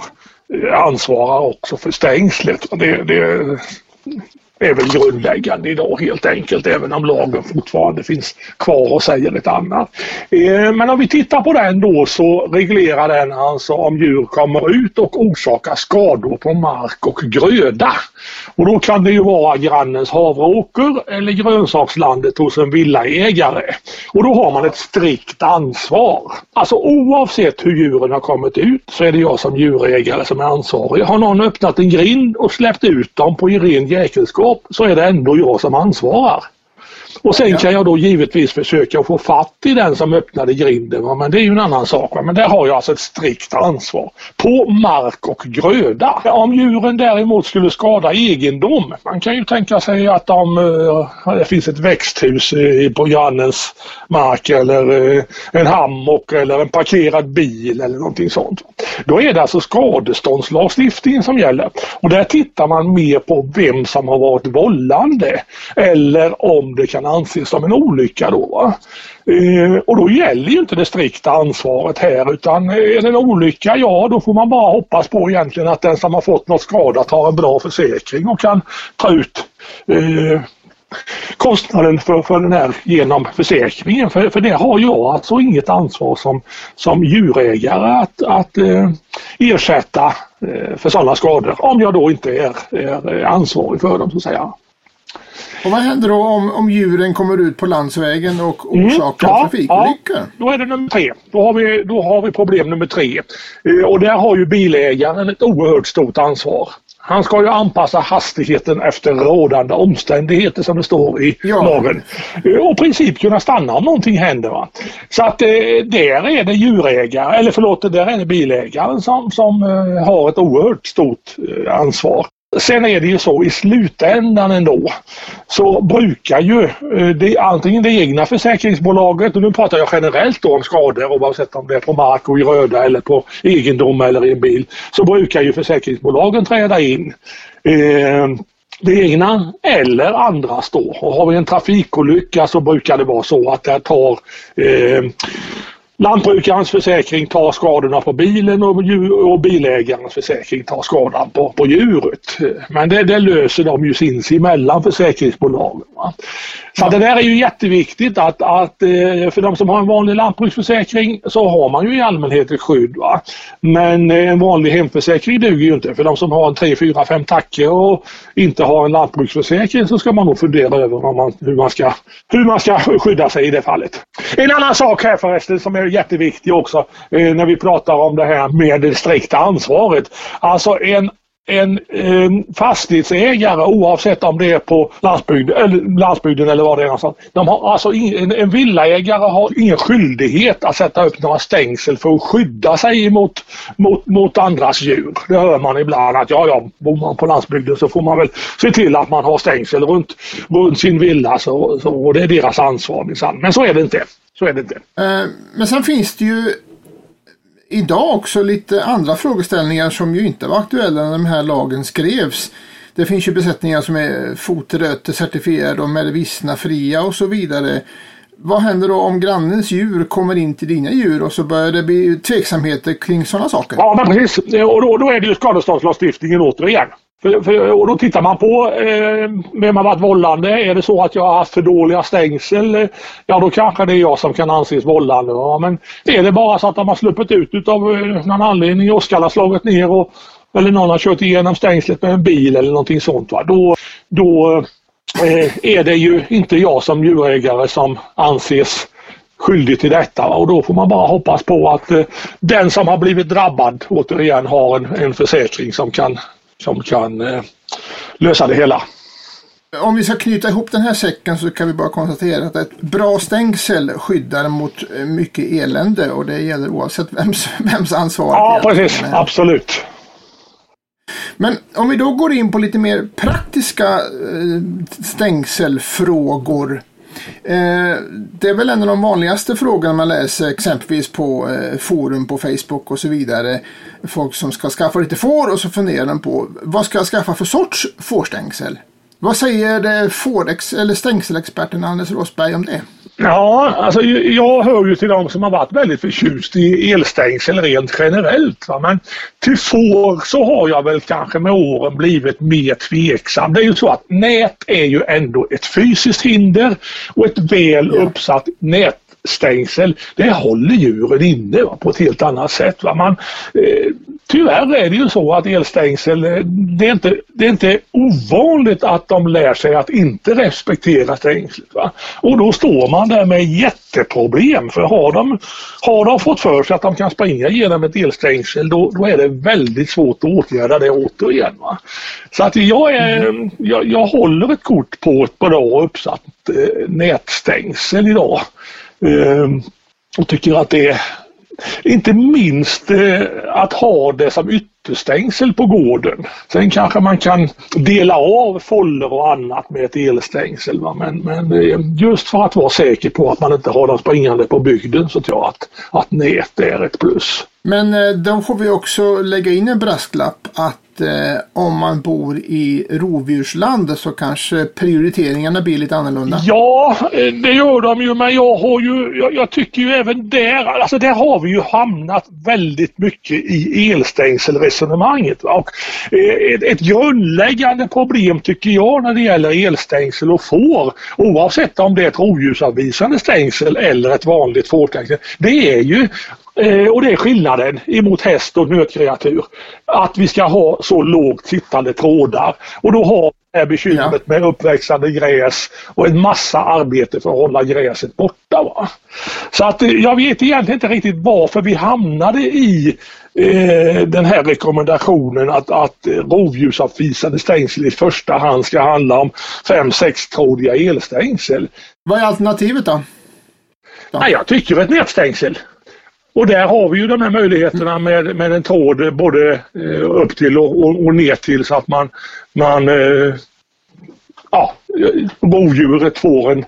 eh, ansvarar också för stängslet. Det, det, är väl grundläggande idag helt enkelt även om lagen fortfarande finns kvar och säger ett annat. Eh, men om vi tittar på den då så reglerar den alltså om djur kommer ut och orsakar skador på mark och gröda. Och då kan det ju vara grannens havreåker eller grönsakslandet hos en villaägare. Och då har man ett strikt ansvar. Alltså oavsett hur djuren har kommit ut så är det jag som djurägare som är ansvarig. Har någon öppnat en grind och släppt ut dem på ren jäkelskap kunskap så är det ändå jag som ansvarar. Och sen kan jag då givetvis försöka få fatt i den som öppnade grinden. Va? Men det är ju en annan sak. Va? Men där har jag alltså ett strikt ansvar. På mark och gröda. Om djuren däremot skulle skada egendom. Man kan ju tänka sig att de, eh, det finns ett växthus på grannens mark eller eh, en hammock eller en parkerad bil eller någonting sånt. Då är det alltså skadeståndslagstiftningen som gäller. Och där tittar man mer på vem som har varit vållande eller om det kan anses som en olycka då. Va? Eh, och då gäller ju inte det strikta ansvaret här utan eh, är det en olycka, ja då får man bara hoppas på egentligen att den som har fått något skadat har en bra försäkring och kan ta ut eh, kostnaden för, för den här genom försäkringen. För, för det har jag alltså inget ansvar som, som djurägare att, att eh, ersätta eh, för sådana skador om jag då inte är, är eh, ansvarig för dem så att säga. Och vad händer då om, om djuren kommer ut på landsvägen och mm, orsakar mm, ja, trafikolyckor? Ja, då är det nummer tre. Då har vi, då har vi problem nummer tre. Eh, och där har ju bilägaren ett oerhört stort ansvar. Han ska ju anpassa hastigheten efter rådande omständigheter som det står i ja. lagen. Eh, och i princip kunna stanna om någonting händer. Va? Så att eh, där är det djurägare, eller förlåt, där är det bilägaren som, som eh, har ett oerhört stort eh, ansvar. Sen är det ju så i slutändan ändå så brukar ju eh, det, antingen det egna försäkringsbolaget, och nu pratar jag generellt då om skador oavsett om det är på mark och i röda eller på egendom eller i en bil, så brukar ju försäkringsbolagen träda in. Eh, det egna eller andras då. Och har vi en trafikolycka så brukar det vara så att det tar eh, Lantbrukarens försäkring tar skadorna på bilen och, och bilägarens försäkring tar skadan på, på djuret. Men det, det löser de ju sinsemellan försäkringsbolagen. Va? Så ja. det där är ju jätteviktigt att, att eh, för de som har en vanlig lantbruksförsäkring så har man ju i allmänhet ett skydd. Va? Men eh, en vanlig hemförsäkring duger ju inte. För de som har en 3, 4, 5 tacke och inte har en lantbruksförsäkring så ska man nog fundera över man, hur, man ska, hur man ska skydda sig i det fallet. En annan sak här förresten som är jätteviktig också eh, när vi pratar om det här med det strikta ansvaret. Alltså en en eh, fastighetsägare oavsett om det är på landsbygden eller, landsbygden eller vad det är någonstans. De har, alltså en, en villaägare har ingen skyldighet att sätta upp några stängsel för att skydda sig mot, mot, mot andras djur. Det hör man ibland att ja, ja, bor man på landsbygden så får man väl se till att man har stängsel runt, runt sin villa så, så, och det är deras ansvar minsann. Men så är det inte. Så är det inte. Eh, men sen finns det ju idag också lite andra frågeställningar som ju inte var aktuella när den här lagen skrevs. Det finns ju besättningar som är fotröte certifierade och med vissna fria och så vidare. Vad händer då om grannens djur kommer in till dina djur och så börjar det bli tveksamheter kring sådana saker? Ja, men precis. Och då, då är det ju skadeståndslagstiftningen återigen. För, för, och då tittar man på eh, vem har varit vållande. Är det så att jag har haft för dåliga stängsel, ja då kanske det är jag som kan anses vållande. Ja, men är det bara så att de har sluppit ut av eh, någon anledning, åskan har slagit ner och, eller någon har kört igenom stängslet med en bil eller någonting sånt. Va? Då, då eh, är det ju inte jag som djurägare som anses skyldig till detta och då får man bara hoppas på att eh, den som har blivit drabbad återigen har en, en försäkring som kan, som kan eh, lösa det hela. Om vi ska knyta ihop den här säcken så kan vi bara konstatera att ett bra stängsel skyddar mot eh, mycket elände och det gäller oavsett vems, vems ansvar Ja, precis. Absolut. Men om vi då går in på lite mer praktiska eh, stängselfrågor. Eh, det är väl en av de vanligaste frågorna man läser exempelvis på eh, forum på Facebook och så vidare. Folk som ska skaffa lite får och så funderar de på vad ska jag skaffa för sorts fårstängsel? Vad säger fårex eller stängselexperten Anders Rosberg om det? Ja, alltså jag hör ju till de som har varit väldigt förtjust i elstängsel rent generellt. Va? Men till får så har jag väl kanske med åren blivit mer tveksam. Det är ju så att nät är ju ändå ett fysiskt hinder och ett väl uppsatt stängsel. det håller djuren inne va, på ett helt annat sätt. Va? Man, eh, Tyvärr är det ju så att elstängsel, eh, det är inte, det är inte ovanligt att de lär sig att inte respektera stängslet. Va? Och då står man där med jätteproblem för har de, har de fått för sig att de kan springa genom ett elstängsel då, då är det väldigt svårt att åtgärda det återigen. Va? Så att jag, är, mm. jag, jag håller ett kort på ett bra uppsatt eh, nätstängsel idag. Eh, och tycker att det inte minst eh, att ha det som ytterstängsel på gården. Sen kanske man kan dela av foller och annat med ett elstängsel. Va? Men, men eh, just för att vara säker på att man inte har dem springande på bygden så tror jag att, att nät är ett plus. Men eh, då får vi också lägga in en brasklapp att eh, om man bor i rovdjursland så kanske prioriteringarna blir lite annorlunda. Ja, eh, det gör de ju men jag har ju, jag, jag, tycker ju även där, alltså där har vi ju hamnat väldigt mycket i elstängselresonemanget. Och, eh, ett, ett grundläggande problem tycker jag när det gäller elstängsel och får, oavsett om det är ett rovdjursavvisande stängsel eller ett vanligt fårstängsel, det är ju och det är skillnaden emot häst och nötkreatur. Att vi ska ha så lågt sittande trådar. Och då har det bekymret ja. med uppväxande gräs och en massa arbete för att hålla gräset borta. Va? Så att eh, jag vet egentligen inte riktigt varför vi hamnade i eh, den här rekommendationen att, att rovdjursavvisande stängsel i första hand ska handla om 5-6 trådiga elstängsel. Vad är alternativet då? Ja. Nej, jag tycker ett nätstängsel. Och där har vi ju de här möjligheterna med, med en tråd både eh, upp till och, och, och, ner till så att man, man eh, ja, rovdjuret får en,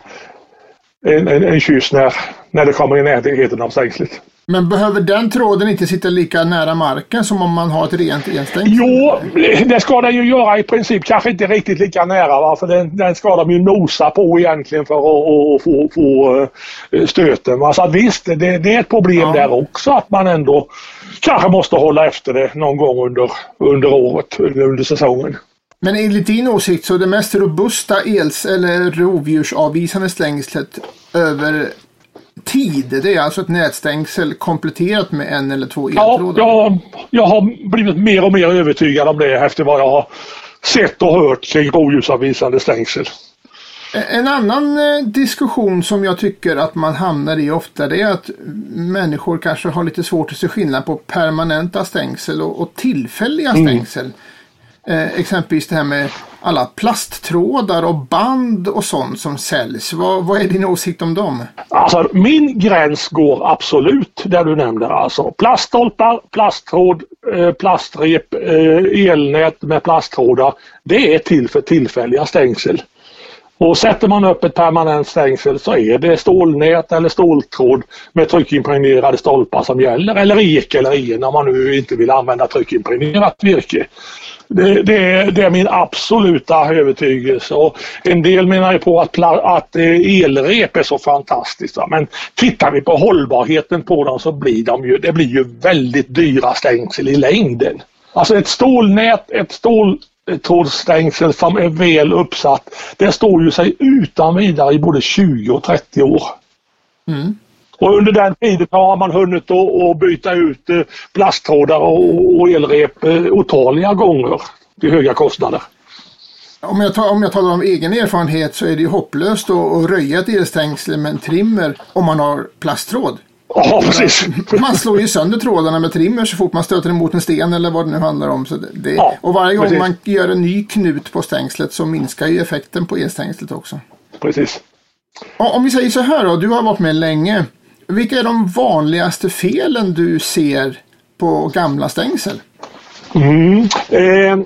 en, en, en kyss när, när det kommer i närheten av stängslet. Men behöver den tråden inte sitta lika nära marken som om man har ett rent enstängsel? Jo, det ska den ju göra i princip. Kanske inte riktigt lika nära va? för den, den ska de ju nosa på egentligen för att, att få, få eh, stöten. Va? Så att visst, det, det är ett problem ja. där också att man ändå kanske måste hålla efter det någon gång under, under året, under säsongen. Men enligt din åsikt så är det mest robusta els eller rovdjursavvisande stängslet över tid. Det är alltså ett nätstängsel kompletterat med en eller två eltrådar. Ja, jag, jag har blivit mer och mer övertygad om det efter vad jag har sett och hört kring rovdjursavvisande stängsel. En annan eh, diskussion som jag tycker att man hamnar i ofta det är att människor kanske har lite svårt att se skillnad på permanenta stängsel och, och tillfälliga mm. stängsel. Eh, exempelvis det här med alla plasttrådar och band och sånt som säljs. Vad, vad är din åsikt om dem? Alltså min gräns går absolut där du nämnde alltså plaststolpar, plasttråd, eh, plastrep, eh, elnät med plasttrådar. Det är till för tillfälliga stängsel. Och sätter man upp ett permanent stängsel så är det stålnät eller ståltråd med tryckimpregnerade stolpar som gäller eller ek eller en om man nu inte vill använda tryckimpregnerat virke. Det, det, är, det, är, min absoluta övertygelse och en del menar ju på att, att eh, elrep är så fantastiskt. Men tittar vi på hållbarheten på dem så blir de ju, det blir ju väldigt dyra stängsel i längden. Alltså ett stålnät, ett ståltrådsstängsel som är väl uppsatt, det står ju sig utan vidare i både 20 och 30 år. Mm. Och under den tiden har man hunnit att byta ut eh, plasttrådar och elrep eh, otaliga gånger till höga kostnader. Om jag, tar, om jag talar om egen erfarenhet så är det ju hopplöst att, röja ett elstängsel med en trimmer om man har plasttråd. Ja, precis. Man slår ju sönder trådarna med trimmer så fort man stöter emot en sten eller vad det nu handlar om. Så det, ja, och varje gång precis. man gör en ny knut på stängslet så minskar ju effekten på elstängslet också. Precis. Om vi säger så här då, du har varit med länge. Vilka är de vanligaste felen du ser på gamla stängsel? Mm. Eh,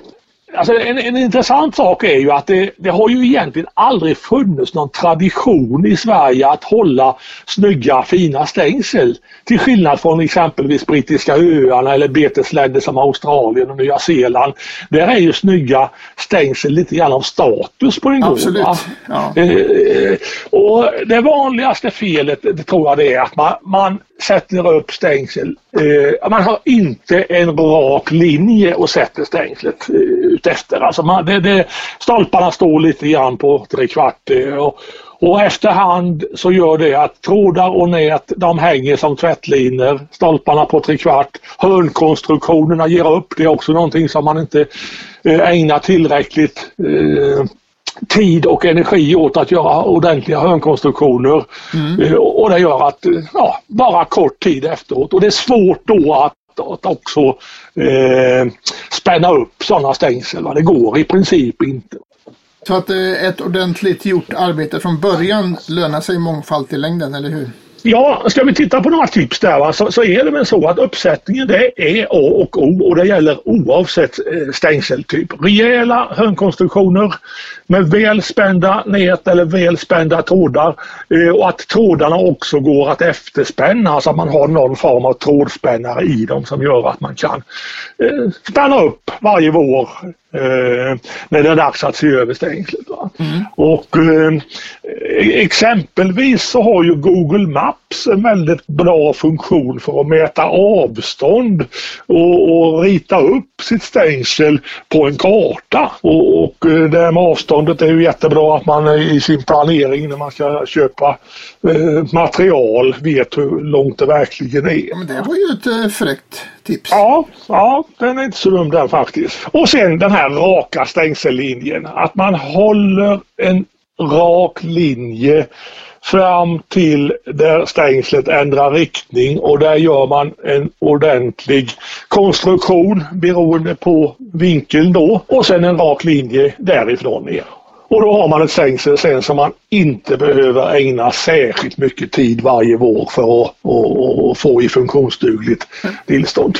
Alltså en, en intressant sak är ju att det, det, har ju egentligen aldrig funnits någon tradition i Sverige att hålla snygga fina stängsel. Till skillnad från exempelvis brittiska öarna eller betesländer som Australien och Nya Zeeland. Där är ju snygga stängsel lite grann av status på en gård. Absolut. Ja. Eh, och det vanligaste felet det tror jag det är att man, man sätter upp stängsel. Eh, man har inte en rak linje och sätter stängslet eh, utefter. Alltså man, det, det, stolparna står lite grann på tre kvart eh, och, och efterhand så gör det att trådar och nät de hänger som tvättlinor. Stolparna på tre kvart. Hörnkonstruktionerna ger upp. Det är också någonting som man inte eh, ägnar tillräckligt eh, tid och energi åt att göra ordentliga hörnkonstruktioner. Mm. Och det gör att, ja, bara kort tid efteråt och det är svårt då att att också eh, spänna upp sådana stängsel. Va? Det går i princip inte. Så att eh, ett ordentligt gjort arbete från början lönar sig mångfalt i längden, eller hur? Ja, ska vi titta på några tips där va? Så, så är det väl så att uppsättningen det är A och O och det gäller oavsett eh, stängseltyp. Rejäla hörnkonstruktioner med välspända nät eller välspända trådar eh, och att trådarna också går att efterspänna så att man har någon form av trådspännare i dem som gör att man kan eh, spänna upp varje vår eh, när det är dags att se över stängslet. Mm. Och eh, exempelvis så har ju Google Maps en väldigt bra funktion för att mäta avstånd och, och rita upp sitt stängsel på en karta. Och, och eh, det med avståndet är ju jättebra att man i sin planering när man ska köpa eh, material vet hur långt det verkligen är. Ja, men det var ju ett eh, fräckt tips. Ja, ja, den är inte så dum den faktiskt. Och sen den här raka stängsellinjen. Att man håller en rak linje fram till där stängslet ändrar riktning och där gör man en ordentlig konstruktion beroende på vinkeln då och sen en rak linje därifrån ner. Och då har man ett stängsel sen som man inte behöver ägna särskilt mycket tid varje vår för att och, och få i funktionsdugligt tillstånd.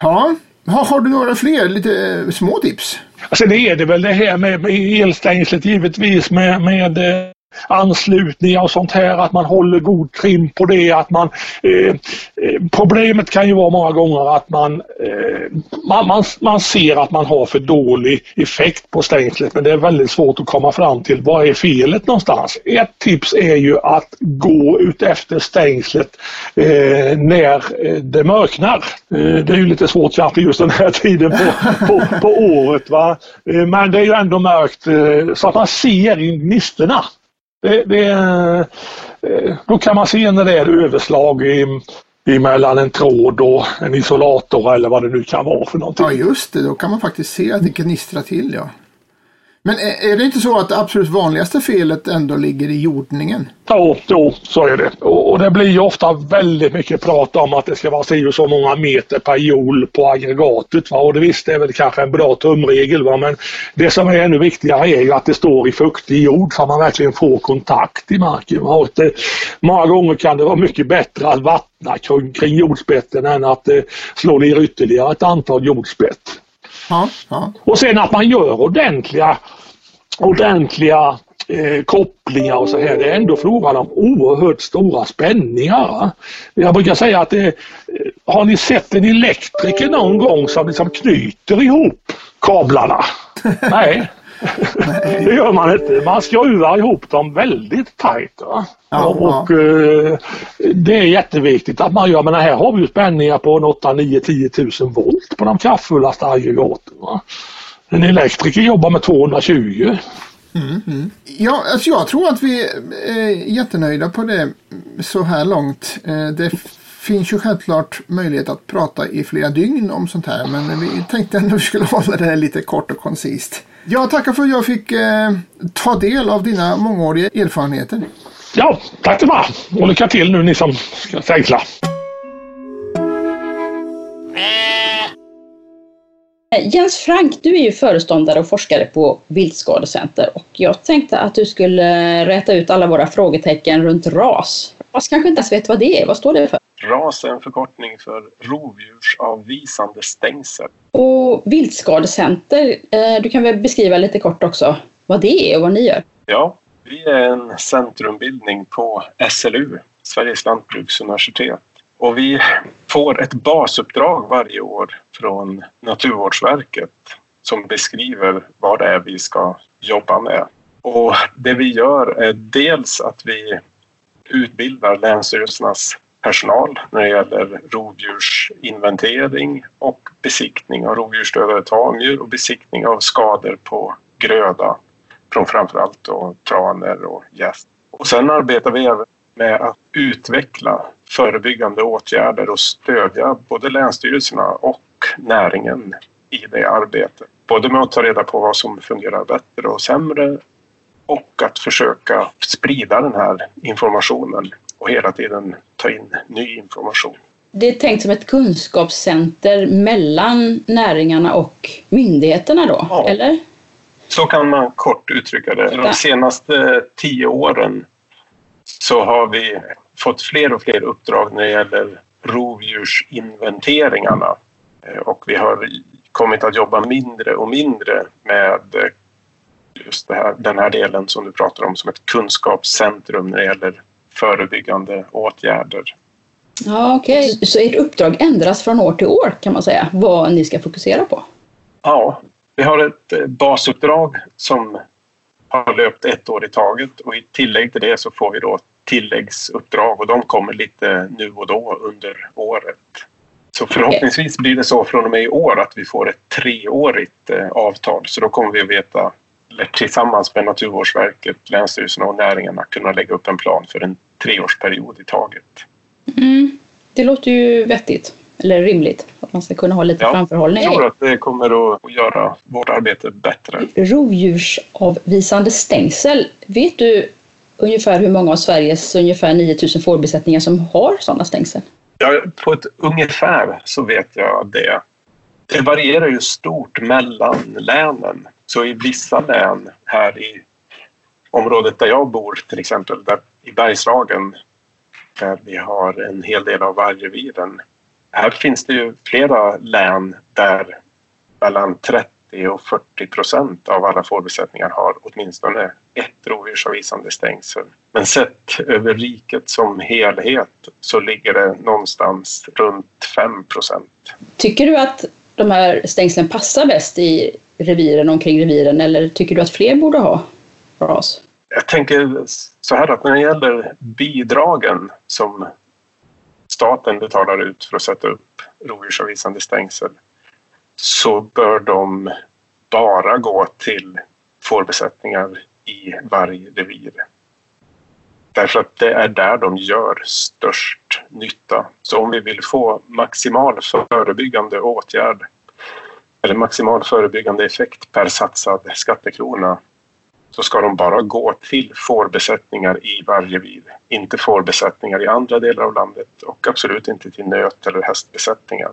Ja, har, har du några fler lite små tips? Alltså det är det väl det här med, med elstängslet givetvis med, med eh, anslutningar och sånt här, att man håller god trim på det. Att man, eh, eh, problemet kan ju vara många gånger att man, eh, man, man, man, ser att man har för dålig effekt på stängslet men det är väldigt svårt att komma fram till vad är felet någonstans. Ett tips är ju att gå ut efter stängslet eh, när eh, det mörknar. Eh, det är ju lite svårt kanske just den här tiden på, på, på året. Va? Eh, men det är ju ändå mörkt så att man ser gnistorna. Det, det, eh, då kan man se när det är överslag i, emellan en tråd och en isolator eller vad det nu kan vara för någonting. Ja just det, då kan man faktiskt se att det gnistrar till ja. Men är det inte så att det absolut vanligaste felet ändå ligger i jordningen? Jo, jo så är det. Och det blir ju ofta väldigt mycket prat om att det ska vara si och så många meter per joule på aggregatet. Va? Och det visst är väl kanske en bra tumregel va? men det som är ännu viktigare är ju att det står i fuktig jord så att man verkligen får kontakt i marken. Va? Och det, många gånger kan det vara mycket bättre att vattna kring, kring jordspetten än att eh, slå ner ytterligare ett antal jordspett. Ja, ja. Och sen att man gör ordentliga, ordentliga eh, kopplingar och så här. Det är ändå frågan om oerhört stora spänningar. Jag brukar säga att det, eh, har ni sett en elektriker någon gång som liksom knyter ihop kablarna? Nej. det gör man inte. Man skruvar ihop dem väldigt tajt. Ja, och ja. Eh, Det är jätteviktigt att man gör, men här har vi ju spänningar på 8, 9, 10 000 volt på de kraftfullaste aggregaten. En elektriker jobbar med 220. Mm, mm. Ja, alltså jag tror att vi är jättenöjda på det så här långt. Eh, det finns ju självklart möjlighet att prata i flera dygn om sånt här men vi tänkte ändå att vi skulle hålla det lite kort och koncist. Jag tackar för att jag fick eh, ta del av dina mångåriga erfarenheter. Ja, tack detsamma och lycka till nu ni som ska stängsla. Jens Frank, du är ju föreståndare och forskare på Viltskadecenter och jag tänkte att du skulle räta ut alla våra frågetecken runt RAS. Fast kanske inte ens vet vad det är. Vad står det för? RAS är en förkortning för rovdjursavvisande stängsel. Och Viltskadecenter, eh, du kan väl beskriva lite kort också vad det är och vad ni gör? Ja, vi är en centrumbildning på SLU, Sveriges lantbruksuniversitet. Och vi får ett basuppdrag varje år från Naturvårdsverket som beskriver vad det är vi ska jobba med. Och det vi gör är dels att vi utbildar länsstyrelsernas personal när det gäller rovdjursinventering och besiktning av rovdjursdödade tamdjur och besiktning av skador på gröda från framförallt då traner och gäst. Och sen arbetar vi även med att utveckla förebyggande åtgärder och stödja både länsstyrelserna och näringen i det arbetet. Både med att ta reda på vad som fungerar bättre och sämre och att försöka sprida den här informationen och hela tiden ta in ny information. Det är tänkt som ett kunskapscenter mellan näringarna och myndigheterna då, ja. eller? Så kan man kort uttrycka det. De senaste tio åren så har vi fått fler och fler uppdrag när det gäller rovdjursinventeringarna eh, och vi har kommit att jobba mindre och mindre med just här, den här delen som du pratar om som ett kunskapscentrum när det gäller förebyggande åtgärder. Ja, Okej, okay. så ert uppdrag ändras från år till år kan man säga, vad ni ska fokusera på? Ja, vi har ett eh, basuppdrag som har löpt ett år i taget och i tillägg till det så får vi då tilläggsuppdrag och de kommer lite nu och då under året. Så förhoppningsvis blir det så från och med i år att vi får ett treårigt eh, avtal så då kommer vi att veta tillsammans med Naturvårdsverket, Länsstyrelsen och näringarna kunna lägga upp en plan för en treårsperiod i taget. Mm. Det låter ju vettigt, eller rimligt, att man ska kunna ha lite ja, framförhållning. Jag tror att det kommer att göra vårt arbete bättre. Rovdjursavvisande stängsel, vet du ungefär hur många av Sveriges ungefär 9000 fårbesättningar som har sådana stängsel? Ja, på ett ungefär så vet jag det. Det varierar ju stort mellan länen. Så i vissa län här i området där jag bor till exempel, där i Bergslagen där vi har en hel del av vargreviren. Här finns det ju flera län där mellan 30 och 40 procent av alla fårbesättningar har åtminstone ett rovdjursavvisande stängsel. Men sett över riket som helhet så ligger det någonstans runt 5 procent. Tycker du att de här stängslen passar bäst i reviren omkring reviren eller tycker du att fler borde ha ras? Jag tänker så här att när det gäller bidragen som staten betalar ut för att sätta upp rovdjursavvisande stängsel så bör de bara gå till fårbesättningar i varje revir. Därför att det är där de gör störst nytta. Så om vi vill få maximal förebyggande åtgärd eller maximal förebyggande effekt per satsad skattekrona så ska de bara gå till fårbesättningar i varje revir. Inte fårbesättningar i andra delar av landet och absolut inte till nöt eller hästbesättningar.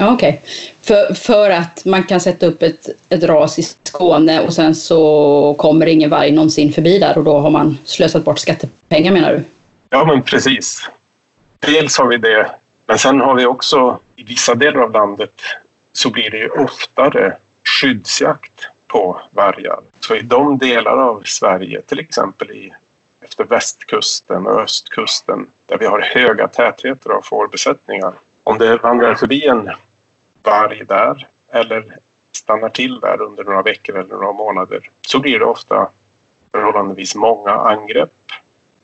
Okej, okay. för, för att man kan sätta upp ett, ett ras i Skåne och sen så kommer ingen varg någonsin förbi där och då har man slösat bort skattepengar menar du? Ja men precis. Dels har vi det, men sen har vi också i vissa delar av landet så blir det ju oftare skyddsjakt på vargar. Så i de delar av Sverige, till exempel i, efter västkusten och östkusten där vi har höga tätheter av fårbesättningar. Om det vandrar förbi en varg där eller stannar till där under några veckor eller några månader så blir det ofta förhållandevis många angrepp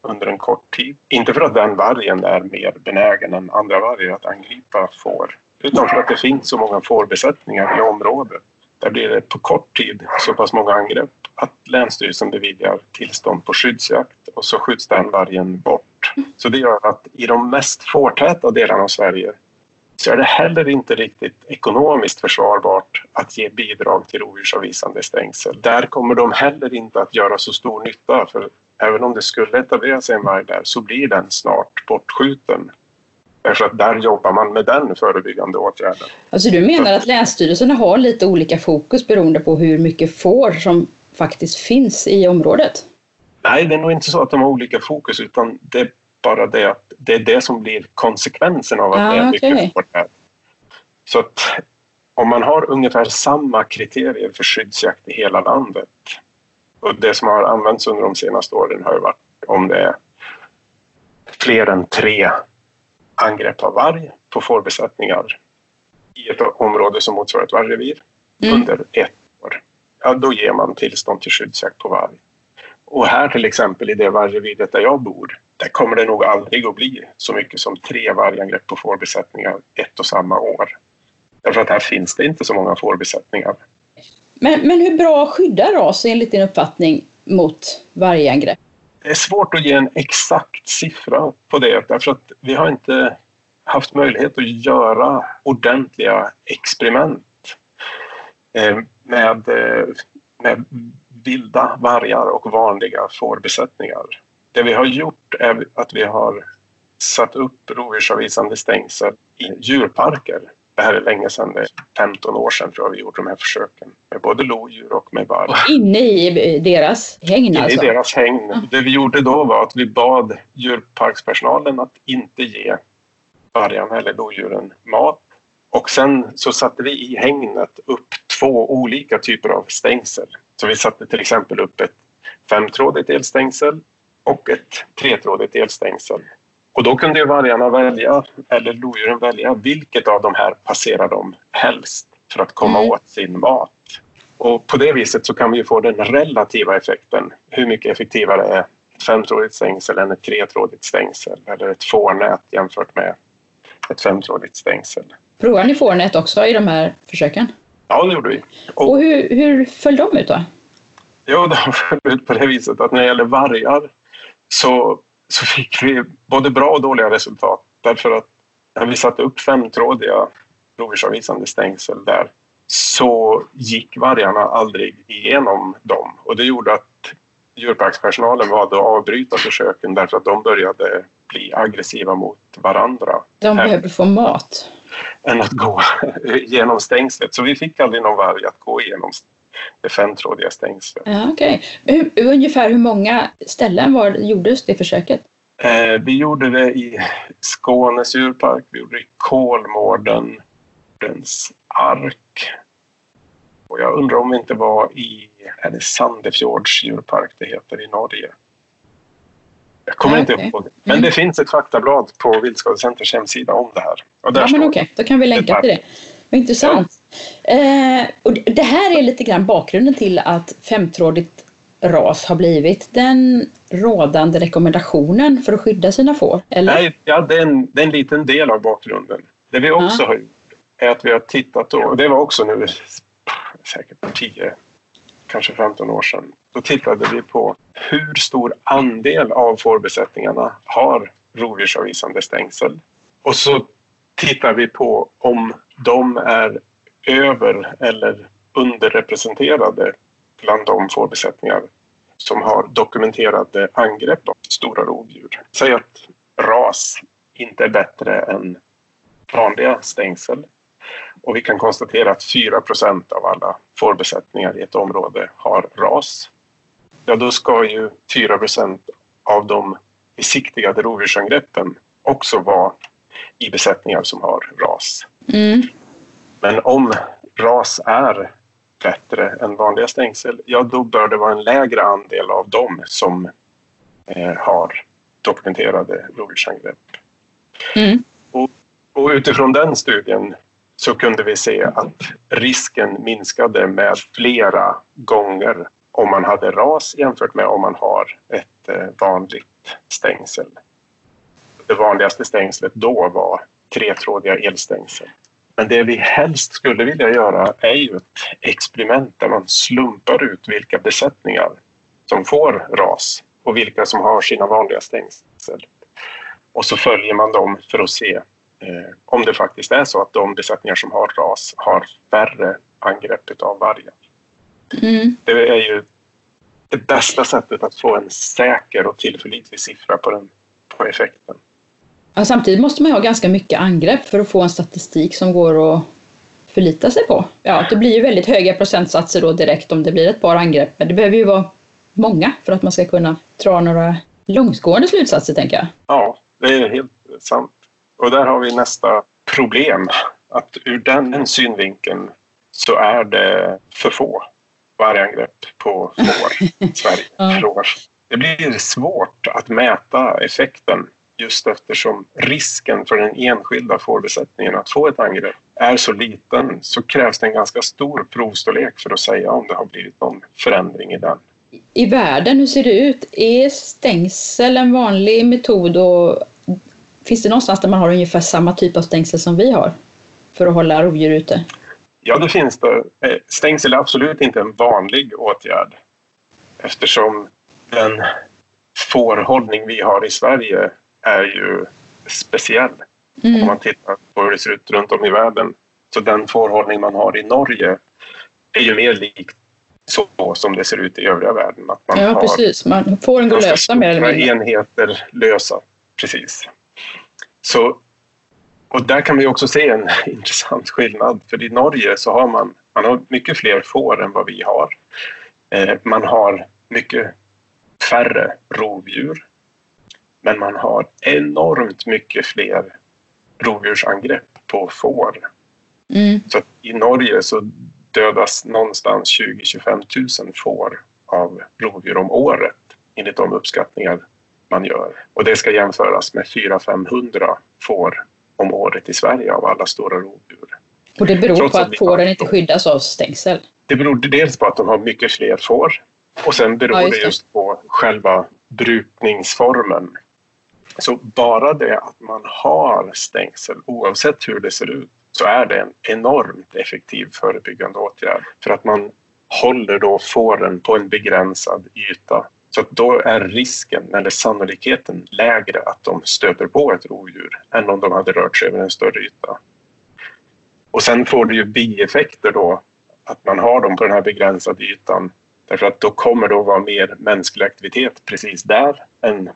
under en kort tid. Inte för att den vargen är mer benägen än andra vargar att angripa får utan för att det finns så många fårbesättningar i området. Där blir det på kort tid så pass många angrepp att Länsstyrelsen beviljar tillstånd på skyddsjakt och så skjuts den vargen bort. Så det gör att i de mest fårtäta delarna av Sverige så är det heller inte riktigt ekonomiskt försvarbart att ge bidrag till rovdjursavvisande stängsel. Där kommer de heller inte att göra så stor nytta för även om det skulle etablera sig en varg där så blir den snart bortskjuten. Därför att där jobbar man med den förebyggande åtgärden. Alltså du menar att länsstyrelserna har lite olika fokus beroende på hur mycket får som faktiskt finns i området? Nej, det är nog inte så att de har olika fokus utan det är bara det att det är det som blir konsekvensen av att Ja, det är mycket okej. får där. Så att om man har ungefär samma kriterier för skyddsjakt i hela landet och det som har använts under de senaste åren har ju varit om det är fler än tre angrepp av varg på fårbesättningar i ett område som motsvarar ett vargrevir Mm. under ett år. Ja, då ger man tillstånd till skyddsjakt på varg. Och här till exempel i det vargreviret där jag bor, där kommer det nog aldrig att bli så mycket som tre vargangrepp på fårbesättningar ett och samma år. Därför att här finns det inte så många fårbesättningar. Men, men hur bra skyddar RAS enligt din uppfattning mot vargangrepp? Det är svårt att ge en exakt siffra på det därför att vi har inte haft möjlighet att göra ordentliga experiment eh, med, eh, med vilda vargar och vanliga fårbesättningar. Det vi har gjort är att vi har satt upp rovdjursavvisande stängsel i djurparker. Det här är länge sedan, det är 15 år sedan tror jag vi gjorde de här försöken med både lodjur och med varg. Inne i deras hägn Inne alltså? i deras hägn. Det vi gjorde då var att vi bad djurparkspersonalen att inte ge vargarna eller lodjuren mat. Och sen så satte vi i hägnet upp två olika typer av stängsel. Så vi satte till exempel upp ett femtrådigt elstängsel och ett tretrådigt elstängsel. Och då kunde ju vargarna välja, eller lodjuren välja, vilket av de här passerar de helst för att komma Mm. åt sin mat. Och på det viset så kan vi få den relativa effekten. Hur mycket effektivare är ett femtrådigt stängsel än ett tretrådigt stängsel eller ett fårnät jämfört med ett femtrådigt stängsel. Provar ni fårnät också i de här försöken? Ja, det gjorde vi. Och, Och hur, hur föll de ut då? jo, det föll ut på det viset att när det gäller vargar så, så fick vi både bra och dåliga resultat. Därför att när vi satte upp femtrådiga rovdjursavvisande stängsel där så gick vargarna aldrig igenom dem. Och det gjorde att djurparkspersonalen valde att avbryta försöken därför att de började bli aggressiva mot varandra De behöver få mat. än att gå genom stängslet. Så vi fick aldrig någon varg att gå igenom det femtrådiga stängslet. Ja, okej. Hur, ungefär hur många ställen var, gjordes det försöket? Eh, vi gjorde det i Skånes djurpark, vi gjorde det i Kolmården, Dens ark. Och jag undrar om vi inte var i är det Sandefjords djurpark det heter i Norge. Jag kommer Ja, inte okej. ihåg. Men Mm. det finns ett faktablad på Viltskadecenters hemsida om det här. Och där Ja, men okej, då kan vi länka till det. Vad intressant. Eh, och det- här är lite grann bakgrunden till att femtrådigt ras har blivit den rådande rekommendationen för att skydda sina får. Eller? Nej, ja, det, är en, det är en liten del av bakgrunden. Det vi också har gjort är att vi har tittat då, och det var också nu säkert 10, kanske 15 år sedan. Då tittade vi på hur stor andel av fårbesättningarna har rovdjursavvisande stängsel. Och så tittar vi på om de är över eller underrepresenterade bland de fårbesättningar som har dokumenterade angrepp av stora rovdjur. Säg att ras inte är bättre än vanliga stängsel. Och vi kan konstatera att 4% av alla fårbesättningar i ett område har ras. Ja, då ska ju 4% av de besiktigade rovdjursangreppen också vara i besättningar som har ras. Mm. Men om ras är bättre än vanliga stängsel, ja då bör det vara en lägre andel av dem som eh, har dokumenterade rovdjursangrepp. Mm. Och, och utifrån den studien så kunde vi se att risken minskade med flera gånger om man hade ras jämfört med om man har ett eh, vanligt stängsel. Det vanligaste stängslet då var tretrådiga elstängsel. Men det vi helst skulle vilja göra är ju ett experiment där man slumpar ut vilka besättningar som får ras och vilka som har sina vanliga stängsel. Och så följer man dem för att se eh, om det faktiskt är så att de besättningar som har ras har färre angrepp av vargar. Mm. Det är ju det bästa sättet att få en säker och tillförlitlig siffra på, den, på effekten. Ja, samtidigt måste man ha ganska mycket angrepp för att få en statistik som går att förlita sig på. Ja, det blir ju väldigt höga procentsatser då direkt om det blir ett par angrepp, men det behöver ju vara många för att man ska kunna dra några långtgående slutsatser, tänker jag. Ja, det är helt sant. Och där har vi nästa problem. Att ur den synvinkeln så är det för få vargangrepp på får i Sverige ja. Det blir svårt att mäta effekten just eftersom risken för den enskilda fårbesättningen att få ett angrepp är så liten så krävs det en ganska stor provstorlek för att säga om det har blivit någon förändring i den. I världen, hur ser det ut? Är stängsel en vanlig metod och finns det någonstans där man har ungefär samma typ av stängsel som vi har för att hålla rovdjur ute? Ja, det finns det. Eh, stängsel är absolut inte en vanlig åtgärd eftersom den fårhållning vi har i Sverige är ju speciell. Mm. Om man tittar på hur det ser ut runt om i världen. Så den fårhållning man har i Norge är ju mer lik så som det ser ut i övriga världen. Att man ja, precis. Man får en gå lösa mer eller mindre. enheter lösa, precis. Så, och där kan vi också se en intressant skillnad. För i Norge så har man, man har mycket fler får än vad vi har. Eh, man har mycket färre rovdjur. Men man har enormt mycket fler rovdjursangrepp på får. Mm. Så i Norge så dödas någonstans 20-25 000 får av rovdjur om året enligt de uppskattningar man gör. Och det ska jämföras med 400-500 får om året i Sverige av alla stora rovdjur. Och det beror Trots på att, att fåren inte skyddas av stängsel? Det beror dels på att de har mycket fler får och sen beror ja, just det just på själva brukningsformen. Så bara det att man har stängsel, oavsett hur det ser ut, så är det en enormt effektiv förebyggande åtgärd. För att man håller då fåren på en begränsad yta. Så att då är risken, eller sannolikheten, lägre att de stöter på ett rovdjur än om de hade rört sig över en större yta. Och sen får det ju bieffekter då, att man har dem på den här begränsade ytan. Därför att då kommer det att vara mer mänsklig aktivitet precis där än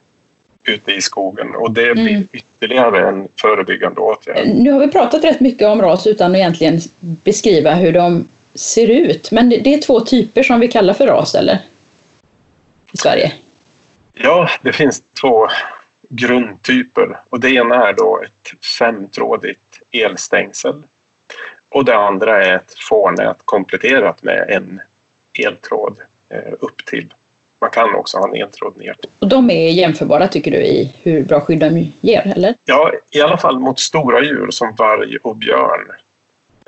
ute i skogen och det blir mm. ytterligare en förebyggande åtgärd. Nu har vi pratat rätt mycket om ras utan att egentligen beskriva hur de ser ut. Men det är två typer som vi kallar för ras, eller? I Sverige? Ja, det finns två grundtyper och det ena är då ett femtrådigt elstängsel och det andra är ett fårnät kompletterat med en eltråd eh, upp till man kan också ha en eltråd ner. Och de är jämförbara tycker du i hur bra skydd de ger? Eller? Ja, i alla fall mot stora djur som varg och björn.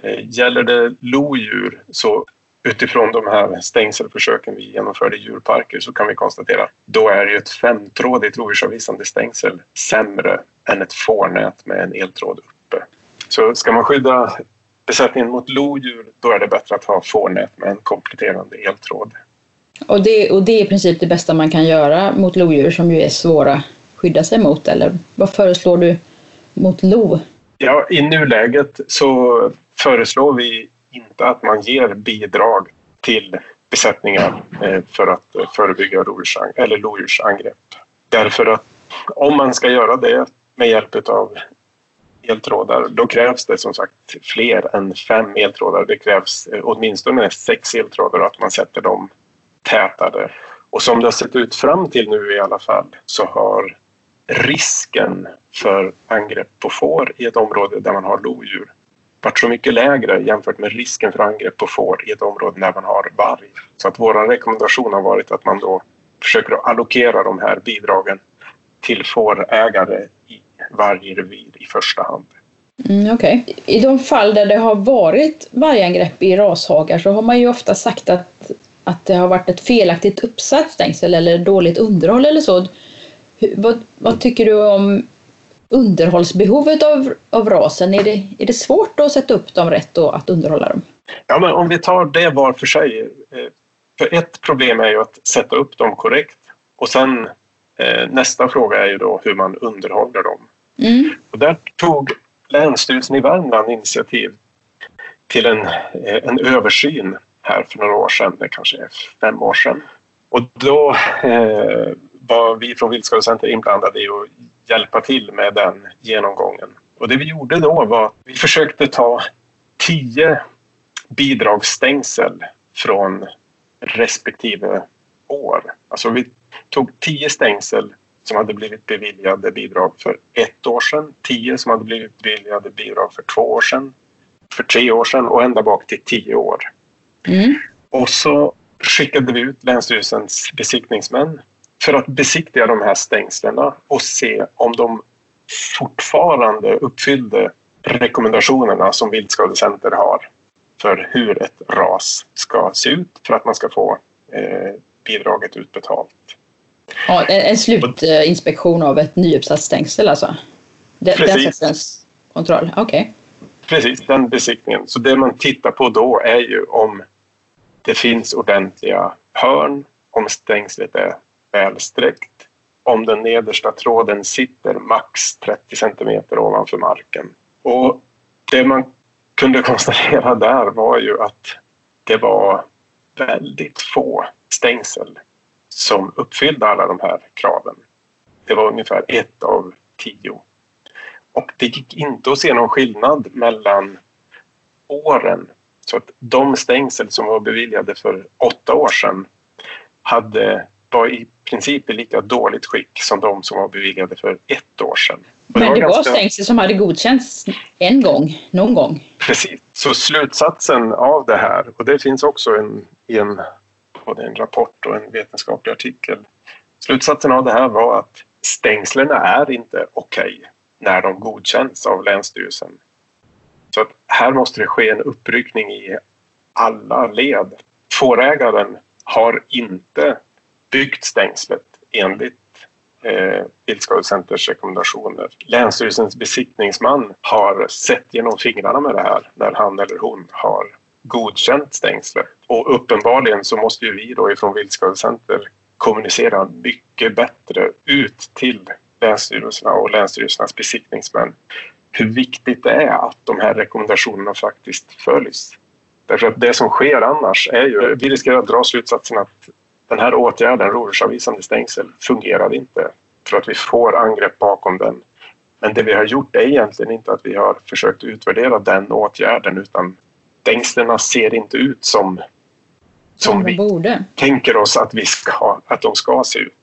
Eh, gäller det lodjur så utifrån de här stängselförsöken vi genomförde i djurparker så kan vi konstatera att då är ju ett femtrådigt rovdjursavvisande stängsel sämre än ett fårnät med en eltråd uppe. Så ska man skydda besättningen mot lodjur då är det bättre att ha fårnät med en kompletterande eltråd. Och det, och det är i princip det bästa man kan göra mot lodjur som ju är svåra att skydda sig mot, eller vad föreslår du mot lo? Ja, i nuläget så föreslår vi inte att man ger bidrag till besättningar eh, för att förebygga lodjursangrepp. Därför att om man ska göra det med hjälp av eltrådar, då krävs det som sagt fler än fem eltrådar. Det krävs eh, åtminstone sex eltrådar och att man sätter dem tätare. Och som det har sett ut fram till nu i alla fall så har risken för angrepp på får i ett område där man har lodjur varit så mycket lägre jämfört med risken för angrepp på får i ett område där man har varg. Så att vår rekommendation har varit att man då försöker allokera de här bidragen till fårägare i varje revir i första hand. Mm, okay. I de fall där det har varit vargangrepp i rashagar så har man ju ofta sagt att att det har varit ett felaktigt uppsatt stängsel eller dåligt underhåll eller så. Vad, vad tycker du om underhållsbehovet av, av rasen? Är det, är det svårt att sätta upp dem rätt och att underhålla dem? Ja, men om vi tar det var för sig. Eh, för ett problem är ju att sätta upp dem korrekt och sen Eh, nästa fråga är ju då hur man underhåller dem. Mm. Och där tog Länsstyrelsen i Värmland initiativ till en, eh, en översyn här för några år sedan, det kanske är fem år sedan. Och då eh, var vi från Viltskadecenter inblandade i att hjälpa till med den genomgången. Och det vi gjorde då var att vi försökte ta tio bidragsstängsel från respektive år. Alltså vi tog tio stängsel som hade blivit beviljade bidrag för ett år sedan, tio som hade blivit beviljade bidrag för två år sedan, för tre år sedan och ända bak till tio år. Mm. Och så skickade vi ut Länsstyrelsens besiktningsmän för att besiktiga de här stängslen och se om de fortfarande uppfyllde rekommendationerna som Viltskadecenter har för hur ett ras ska se ut för att man ska få eh, bidraget utbetalt. Ja, en slutinspektion av ett nyuppsatt stängsel alltså? Den, Precis. den sortens kontroll, okej. Okay. Precis, den besiktningen. Så det man tittar på då är ju om det finns ordentliga hörn, om stängslet är välsträckt, om den nedersta tråden sitter max 30 centimeter ovanför marken. Och det man kunde konstatera där var ju att det var väldigt få stängsel som uppfyllde alla de här kraven. Det var ungefär ett av tio. Och det gick inte att se någon skillnad mellan åren. Så att de stängsel som var beviljade för åtta år sedan hade, var i princip i lika dåligt skick som de som var beviljade för ett år sedan. Men det var, det var stängsel som hade godkänts en gång, någon gång? Precis. Så slutsatsen av det här, och det finns också en, i en, både en rapport och en vetenskaplig artikel. Slutsatsen av det här var att stängslen är inte okej okay när de godkänns av Länsstyrelsen. Så att här måste det ske en uppryckning i alla led. Fårägaren har inte byggt stängslet enligt eh, Viltskadecenters rekommendationer. Länsstyrelsens besiktningsman har sett genom fingrarna med det här när han eller hon har godkänt stängslet. Och uppenbarligen så måste ju vi då ifrån Viltskadecenter kommunicera mycket bättre ut till länsstyrelserna och länsstyrelsernas besiktningsmän hur viktigt det är att de här rekommendationerna faktiskt följs. Därför att det som sker annars är ju, vi riskerar att dra slutsatsen att den här åtgärden, rovdjursavvisande stängsel, fungerar inte för att vi får angrepp bakom den. Men det vi har gjort är egentligen inte att vi har försökt utvärdera den åtgärden utan stängslen ser inte ut som, som vi borde. tänker oss att, vi ska, att de ska se ut.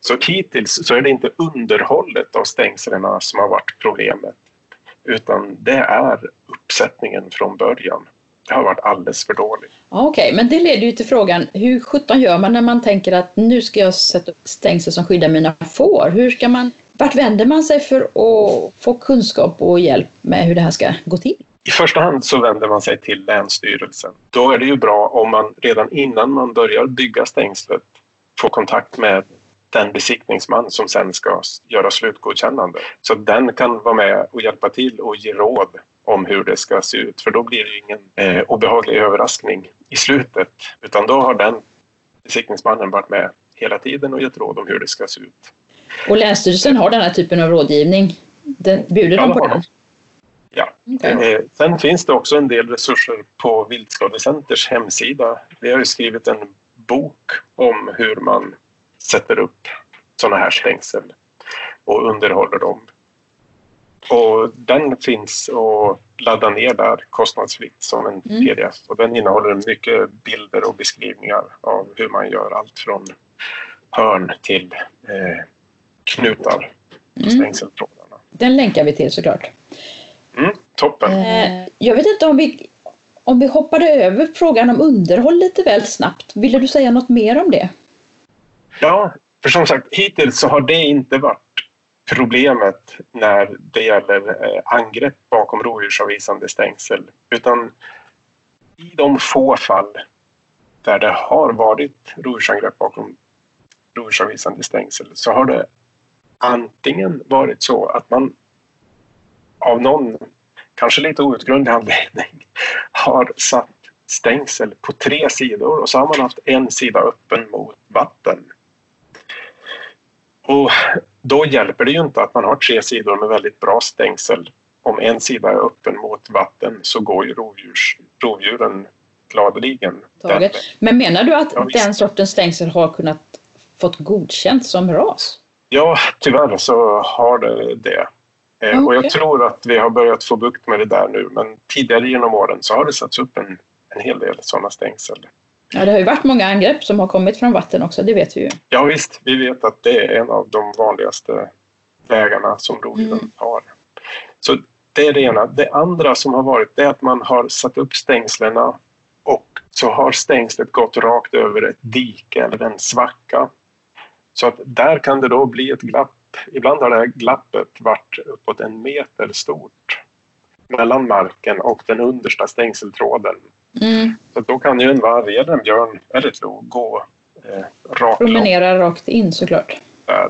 Så hittills så är det inte underhållet av stängslen som har varit problemet utan det är uppsättningen från början. Det har varit alldeles för dåligt. Okej, okay, men det leder ju till frågan hur sjutton gör man när man tänker att nu ska jag sätta upp stängsel som skyddar mina får? Hur ska man, vart vänder man sig för att få kunskap och hjälp med hur det här ska gå till? I första hand så vänder man sig till Länsstyrelsen. Då är det ju bra om man redan innan man börjar bygga stängslet får kontakt med den besiktningsman som sen ska göra slutgodkännande. Så den kan vara med och hjälpa till och ge råd om hur det ska se ut. För då blir det ingen eh, obehaglig överraskning i slutet. Utan då har den besiktningsmannen varit med hela tiden och gett råd om hur det ska se ut. Och Länsstyrelsen har den här typen av rådgivning? Den, bjuder de på den? Ja. Okay. Eh, sen finns det också en del resurser på Viltskadecenters hemsida. Vi har ju skrivit en bok om hur man sätter upp sådana här stängsel och underhåller dem. Och den finns att ladda ner där kostnadsfritt som en mm. pdf. Och den innehåller mycket bilder och beskrivningar av hur man gör allt från hörn till eh, knutar på mm. stängseltrådarna. Den länkar vi till såklart. Mm, toppen. Eh, jag vet inte om vi, om vi hoppade över frågan om underhåll lite väl snabbt. Ville du säga något mer om det? Ja, för som sagt hittills så har det inte varit problemet när det gäller eh, angrepp bakom rovdjursavvisande stängsel. Utan i de få fall där det har varit rovdjursangrepp bakom rovdjursavvisande stängsel så har det antingen varit så att man av någon, kanske lite outgrundlig anledning, har satt stängsel på tre sidor och så har man haft en sida öppen mot vatten då hjälper det ju inte att man har tre sidor med väldigt bra stängsel. Om en sida är öppen mot vatten så går ju rovdjurs, rovdjuren gladeligen. Men menar du att ja, den sortens stängsel har kunnat fått godkänt som ras? Ja, tyvärr så har det det. Okay. Eh, och jag tror att vi har börjat få bukt med det där nu men tidigare genom åren så har det satts upp en, en hel del sådana stängsel. Ja, det har ju varit många angrepp som har kommit från vatten också, det vet vi ju. Ja visst, vi vet att det är en av de vanligaste vägarna som rovdjuren mm. har. Så det är det ena. Det andra som har varit det är att man har satt upp stängslena och så har stängslet gått rakt över ett dike eller en svacka. Så att där kan det då bli ett glapp. Ibland har det här glappet varit uppåt en meter stort mellan marken och den understa stängseltråden. Mm. Så då kan ju en varg eller en björn eller ett lo gå eh, rakt Promenera rakt in såklart. Där.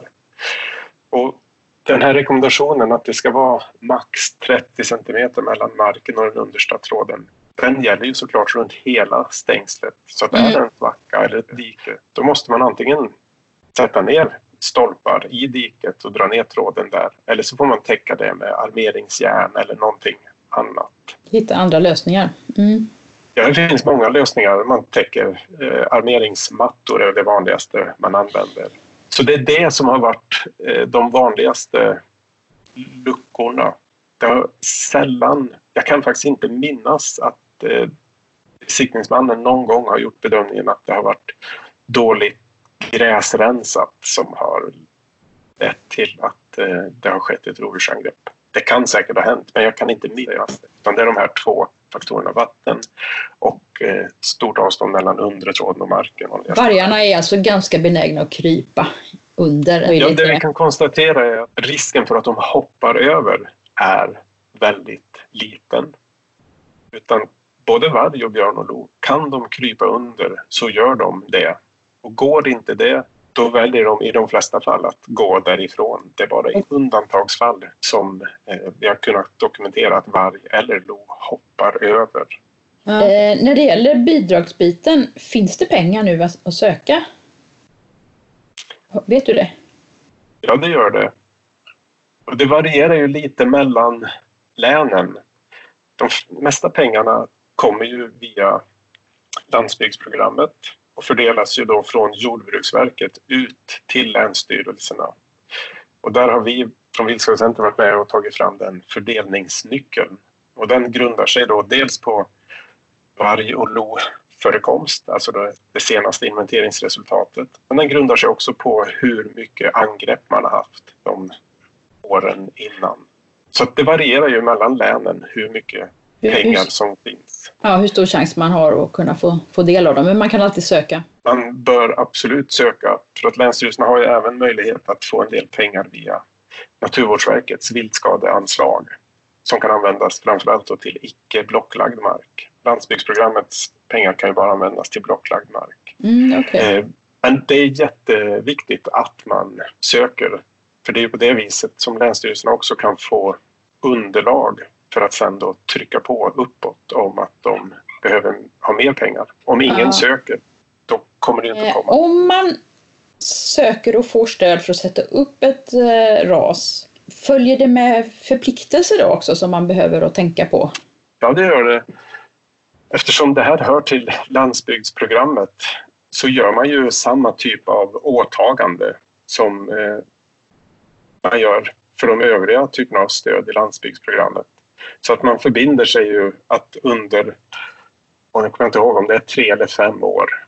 Och den här rekommendationen att det ska vara max 30 centimeter mellan marken och den understa tråden den gäller ju såklart runt hela stängslet. Så att mm. är det en svacka eller ett dike då måste man antingen sätta ner stolpar i diket och dra ner tråden där. Eller så får man täcka det med armeringsjärn eller någonting annat. Hitta andra lösningar. Mm. Ja, det finns många lösningar. Man täcker eh, armeringsmattor är det vanligaste man använder. Så det är det som har varit eh, de vanligaste luckorna. Det har sällan, jag kan faktiskt inte minnas att eh, besiktningsmannen någon gång har gjort bedömningen att det har varit dåligt gräsrensat som har lett till att eh, det har skett ett rovdjursangrepp. Det kan säkert ha hänt, men jag kan inte minnas det. Utan det är de här två faktorerna, vatten och eh, stort avstånd mellan undre tråden och marken. Vargarna är alltså ganska benägna att krypa under? Ja, det vi kan konstatera är att risken för att de hoppar över är väldigt liten. Utan både varg och björn och lo, kan de krypa under så gör de det. Och går inte det, då väljer de i de flesta fall att gå därifrån. Det är bara i undantagsfall som eh, vi har kunnat dokumentera att varg eller lo hoppar över. Eh, när det gäller bidragsbiten, finns det pengar nu att, att söka? Vet du det? Ja, det gör det. Och det varierar ju lite mellan länen. De mesta pengarna kommer ju via landsbygdsprogrammet och fördelas ju då från Jordbruksverket ut till länsstyrelserna. Och där har vi från Viltskadecenter varit med och tagit fram den fördelningsnyckeln. Och den grundar sig då dels på varg och loförekomst, alltså det senaste inventeringsresultatet. Men den grundar sig också på hur mycket angrepp man har haft de åren innan. Så det varierar ju mellan länen hur mycket pengar som finns. Ja, hur stor chans man har att kunna få, få del av dem, men man kan alltid söka. Man bör absolut söka, för att länsstyrelserna har ju även möjlighet att få en del pengar via Naturvårdsverkets viltskadeanslag som kan användas framförallt till icke blocklagd mark. Landsbygdsprogrammets pengar kan ju bara användas till blocklagd mark. Mm, okay. Eh, men det är jätteviktigt att man söker för det är på det viset som länsstyrelserna också kan få underlag för att sen då trycka på uppåt om att de behöver ha mer pengar. Om ingen ja. söker, då kommer det inte att eh, komma. Om man söker och får stöd för att sätta upp ett eh, ras, följer det med förpliktelser då också som man behöver att tänka på? Ja, det gör det. Eftersom det här hör till landsbygdsprogrammet så gör man ju samma typ av åtagande som eh, man gör för de övriga typerna av stöd i landsbygdsprogrammet. Så att man förbinder sig ju att under, jag kommer inte ihåg om det är tre eller fem år,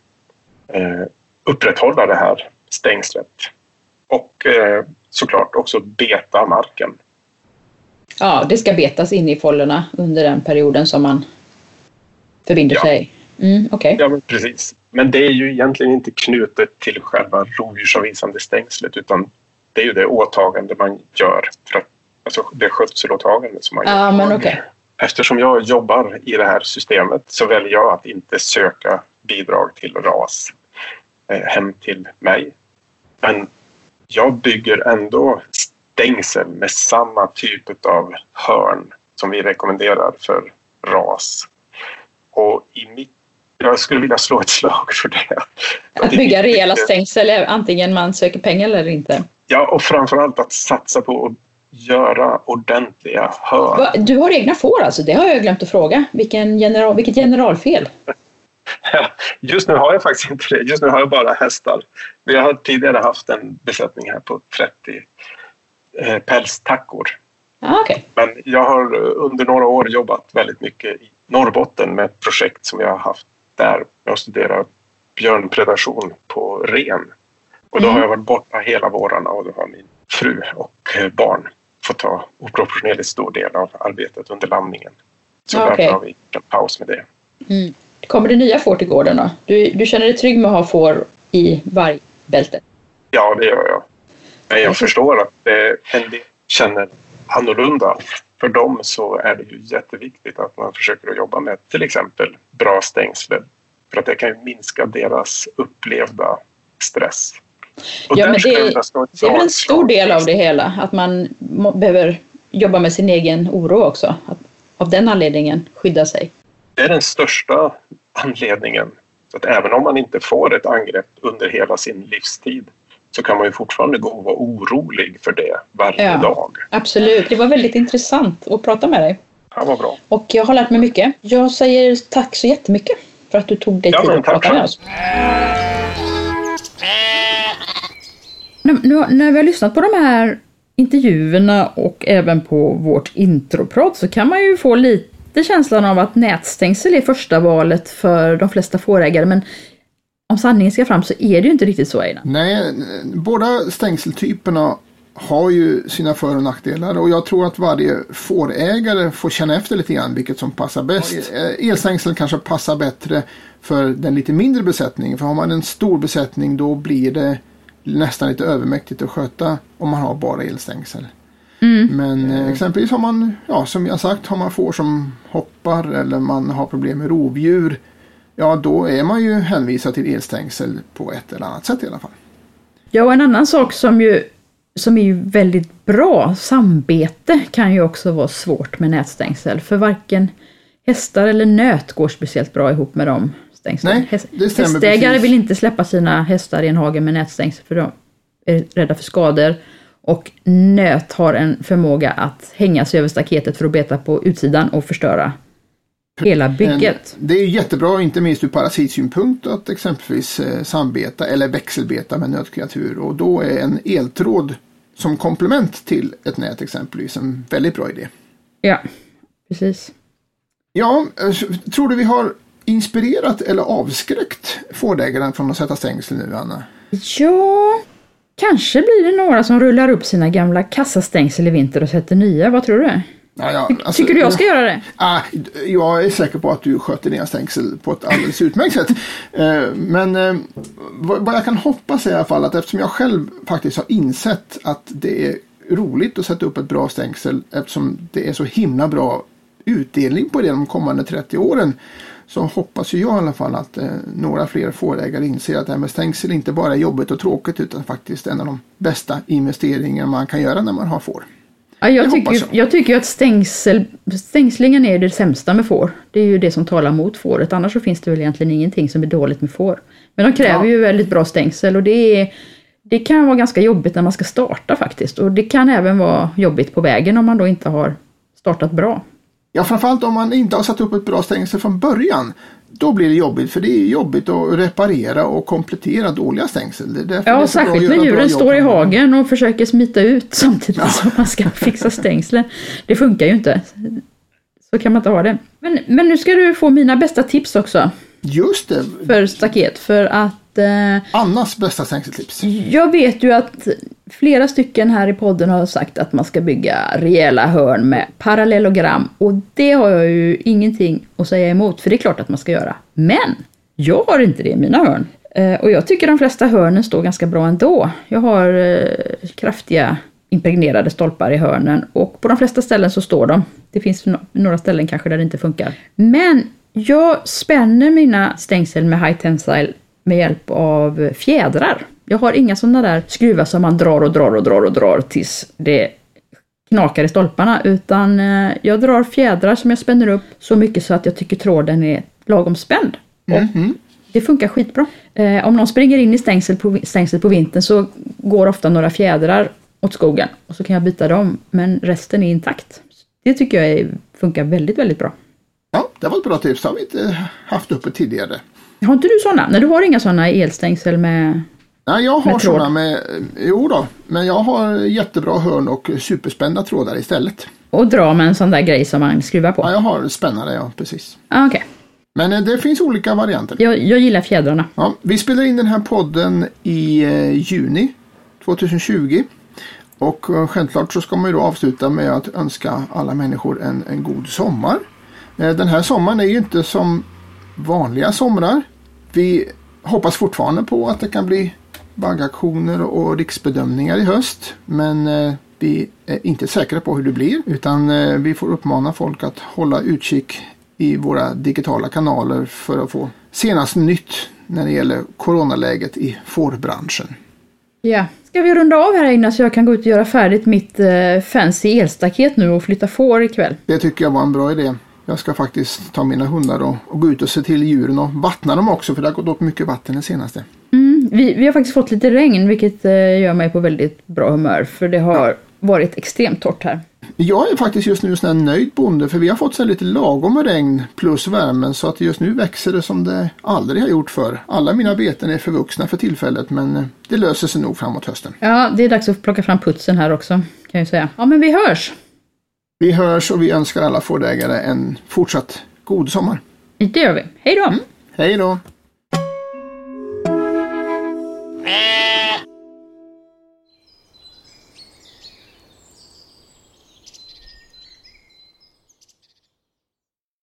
eh, upprätthålla det här stängslet. Och eh, såklart också beta marken. Ja, det ska betas in i fållorna under den perioden som man förbinder ja. sig. Mm, okay. Ja, men precis. Men det är ju egentligen inte knutet till själva rovdjursavvisande stängslet utan det är ju det åtagande man gör. För att, alltså det skötselåtagande som man gör. Ja, men okay. Eftersom jag jobbar i det här systemet så väljer jag att inte söka bidrag till RAS eh, hem till mig. Men jag bygger ändå stängsel med samma typ av hörn som vi rekommenderar för RAS. Och i mitt jag skulle vilja slå ett slag för det. Att bygga rejäla stängsel, antingen man söker pengar eller inte? Ja, och framförallt att satsa på att göra ordentliga hör. Du har egna får alltså? Det har jag glömt att fråga. Vilken general, vilket generalfel? Just nu har jag faktiskt inte det. Just nu har jag bara hästar. Vi har tidigare haft en besättning här på 30 eh, pälstackor. Ah, okay. Men jag har under några år jobbat väldigt mycket i Norrbotten med ett projekt som jag har haft där. Jag studerar björnpredation på ren. Och då mm. har jag varit borta hela vårarna och då har min fru och barn fått ta oproportionerligt stor del av arbetet under lamningen. Så okay. därför har vi en paus med det. Mm. Kommer det nya får till gården då? Du, du känner dig trygg med att ha får i vargbältet? Ja, det gör jag. Men jag förstår att en del känner annorlunda. För dem så är det ju jätteviktigt att man försöker att jobba med till exempel bra stängsel. För att det kan ju minska deras upplevda stress. Och ja, men det, det är en stor del av det hela, att man behöver jobba med sin egen oro också. Att av den anledningen skydda sig. Det är den största anledningen. Så att även om man inte får ett angrepp under hela sin livstid så kan man ju fortfarande gå och vara orolig för det varje ja, dag. Absolut, det var väldigt intressant att prata med dig. Ja, vad bra. Och jag har lärt mig mycket. Jag säger tack så jättemycket för att du tog dig tid att prata med oss. Nu, nu, när vi har lyssnat på de här intervjuerna och även på vårt introprat så kan man ju få lite känslan av att nätstängsel är första valet för de flesta fårägare men om sanningen ska fram så är det ju inte riktigt så Einar. Nej, båda stängseltyperna har ju sina för och nackdelar och jag tror att varje fårägare får känna efter lite grann vilket som passar bäst. Eh, elstängsel kanske passar bättre för den lite mindre besättningen för har man en stor besättning då blir det nästan lite övermäktigt att sköta om man har bara elstängsel. Mm. Men eh, exempelvis har man, ja som jag sagt, har man får som hoppar eller man har problem med rovdjur. Ja då är man ju hänvisad till elstängsel på ett eller annat sätt i alla fall. Ja och en annan sak som ju som är ju väldigt bra, sambete kan ju också vara svårt med nätstängsel. För varken hästar eller nöt går speciellt bra ihop med dem stängslen. Nej, det stämmer Hästägare precis. vill inte släppa sina hästar i en hage med nätstängsel för de är rädda för skador. Och nöt har en förmåga att hänga sig över staketet för att beta på utsidan och förstöra hela bygget. Det är jättebra, inte minst ur parasitsynpunkt, att exempelvis eh, sambeta eller växelbeta med nötkreatur. Och då är en eltråd som komplement till ett nät exempelvis en väldigt bra idé. Ja, precis. Ja, eh, tror du vi har inspirerat eller avskräckt fårägaren från att sätta stängsel nu, Anna? Ja, kanske blir det några som rullar upp sina gamla kassastängsel i vinter och sätter nya. Vad tror du? Ja, ja, alltså, Tycker du jag ska göra det? Ah, jag är säker på att du sköter dina stängsel på ett alldeles utmärkt sätt. Eh, men eh, vad jag kan hoppas är i alla fall att eftersom jag själv faktiskt har insett att det är roligt att sätta upp ett bra stängsel eftersom det är så himla bra utdelning på det de kommande 30 åren så hoppas jag i alla fall att eh, några fler fårägare inser att det här med stängsel inte bara är jobbigt och tråkigt utan faktiskt en av de bästa investeringar man kan göra när man har får. Ja, jag, tycker, jag. jag tycker att stängsel, stängslingen är det sämsta med får. Det är ju det som talar mot fåret. Annars så finns det väl egentligen ingenting som är dåligt med får. Men de kräver ja. ju väldigt bra stängsel och det, är, det kan vara ganska jobbigt när man ska starta faktiskt. Och det kan även vara jobbigt på vägen om man då inte har startat bra. Ja, framförallt om man inte har satt upp ett bra stängsel från början. Då blir det jobbigt för det är jobbigt att reparera och komplettera dåliga stängsel. Det ja, särskilt när djuren står i hagen och försöker smita ut samtidigt ja. som man ska fixa stängslen. Det funkar ju inte. Så kan man inte ha det. Men, men nu ska du få mina bästa tips också. Just det. För staket. För att Eh, Annas bästa stängseltips. Jag vet ju att flera stycken här i podden har sagt att man ska bygga rejäla hörn med parallellogram. Och det har jag ju ingenting att säga emot, för det är klart att man ska göra. Men jag har inte det i mina hörn. Eh, och jag tycker de flesta hörnen står ganska bra ändå. Jag har eh, kraftiga impregnerade stolpar i hörnen och på de flesta ställen så står de. Det finns några ställen kanske där det inte funkar. Men jag spänner mina stängsel med high tensile med hjälp av fjädrar. Jag har inga sådana där skruvar som man drar och drar och drar och drar tills det knakar i stolparna utan eh, jag drar fjädrar som jag spänner upp så mycket så att jag tycker tråden är lagom spänd. Mm -hmm. Det funkar skitbra. Eh, om någon springer in i stängsel på, stängsel på vintern så går ofta några fjädrar åt skogen och så kan jag byta dem, men resten är intakt. Det tycker jag är, funkar väldigt, väldigt bra. Ja, det var ett bra tips. Det har vi inte haft uppe tidigare. Har inte du sådana? Nej, du har inga sådana elstängsel med Nej, jag har sådana med, jo då, men jag har jättebra hörn och superspända trådar istället. Och dra med en sån där grej som man skruvar på? Ja, jag har spännare, ja precis. Ah, okay. Men eh, det finns olika varianter. Jag, jag gillar fjädrarna. Ja, vi spelar in den här podden i eh, juni 2020. Och eh, självklart så ska man ju då avsluta med att önska alla människor en, en god sommar. Den här sommaren är ju inte som vanliga somrar. Vi hoppas fortfarande på att det kan bli baggaktioner och riksbedömningar i höst. Men eh, vi är inte säkra på hur det blir utan eh, vi får uppmana folk att hålla utkik i våra digitala kanaler för att få senast nytt när det gäller coronaläget i fårbranschen. Ja, ska vi runda av här innan så jag kan gå ut och göra färdigt mitt eh, fancy elstaket nu och flytta får ikväll? Det tycker jag var en bra idé. Jag ska faktiskt ta mina hundar och, och gå ut och se till djuren och vattna dem också för det har gått åt mycket vatten den senaste. Mm, vi, vi har faktiskt fått lite regn vilket eh, gör mig på väldigt bra humör för det har ja. varit extremt torrt här. Jag är faktiskt just nu en nöjd bonde för vi har fått så lite lagom regn plus värmen så att just nu växer det som det aldrig har gjort förr. Alla mina beten är förvuxna för tillfället men eh, det löser sig nog framåt hösten. Ja, det är dags att plocka fram putsen här också kan jag säga. Ja, men vi hörs! Vi hörs och vi önskar alla fårdägare en fortsatt god sommar. Det gör vi. Hej då! Mm. Hej då!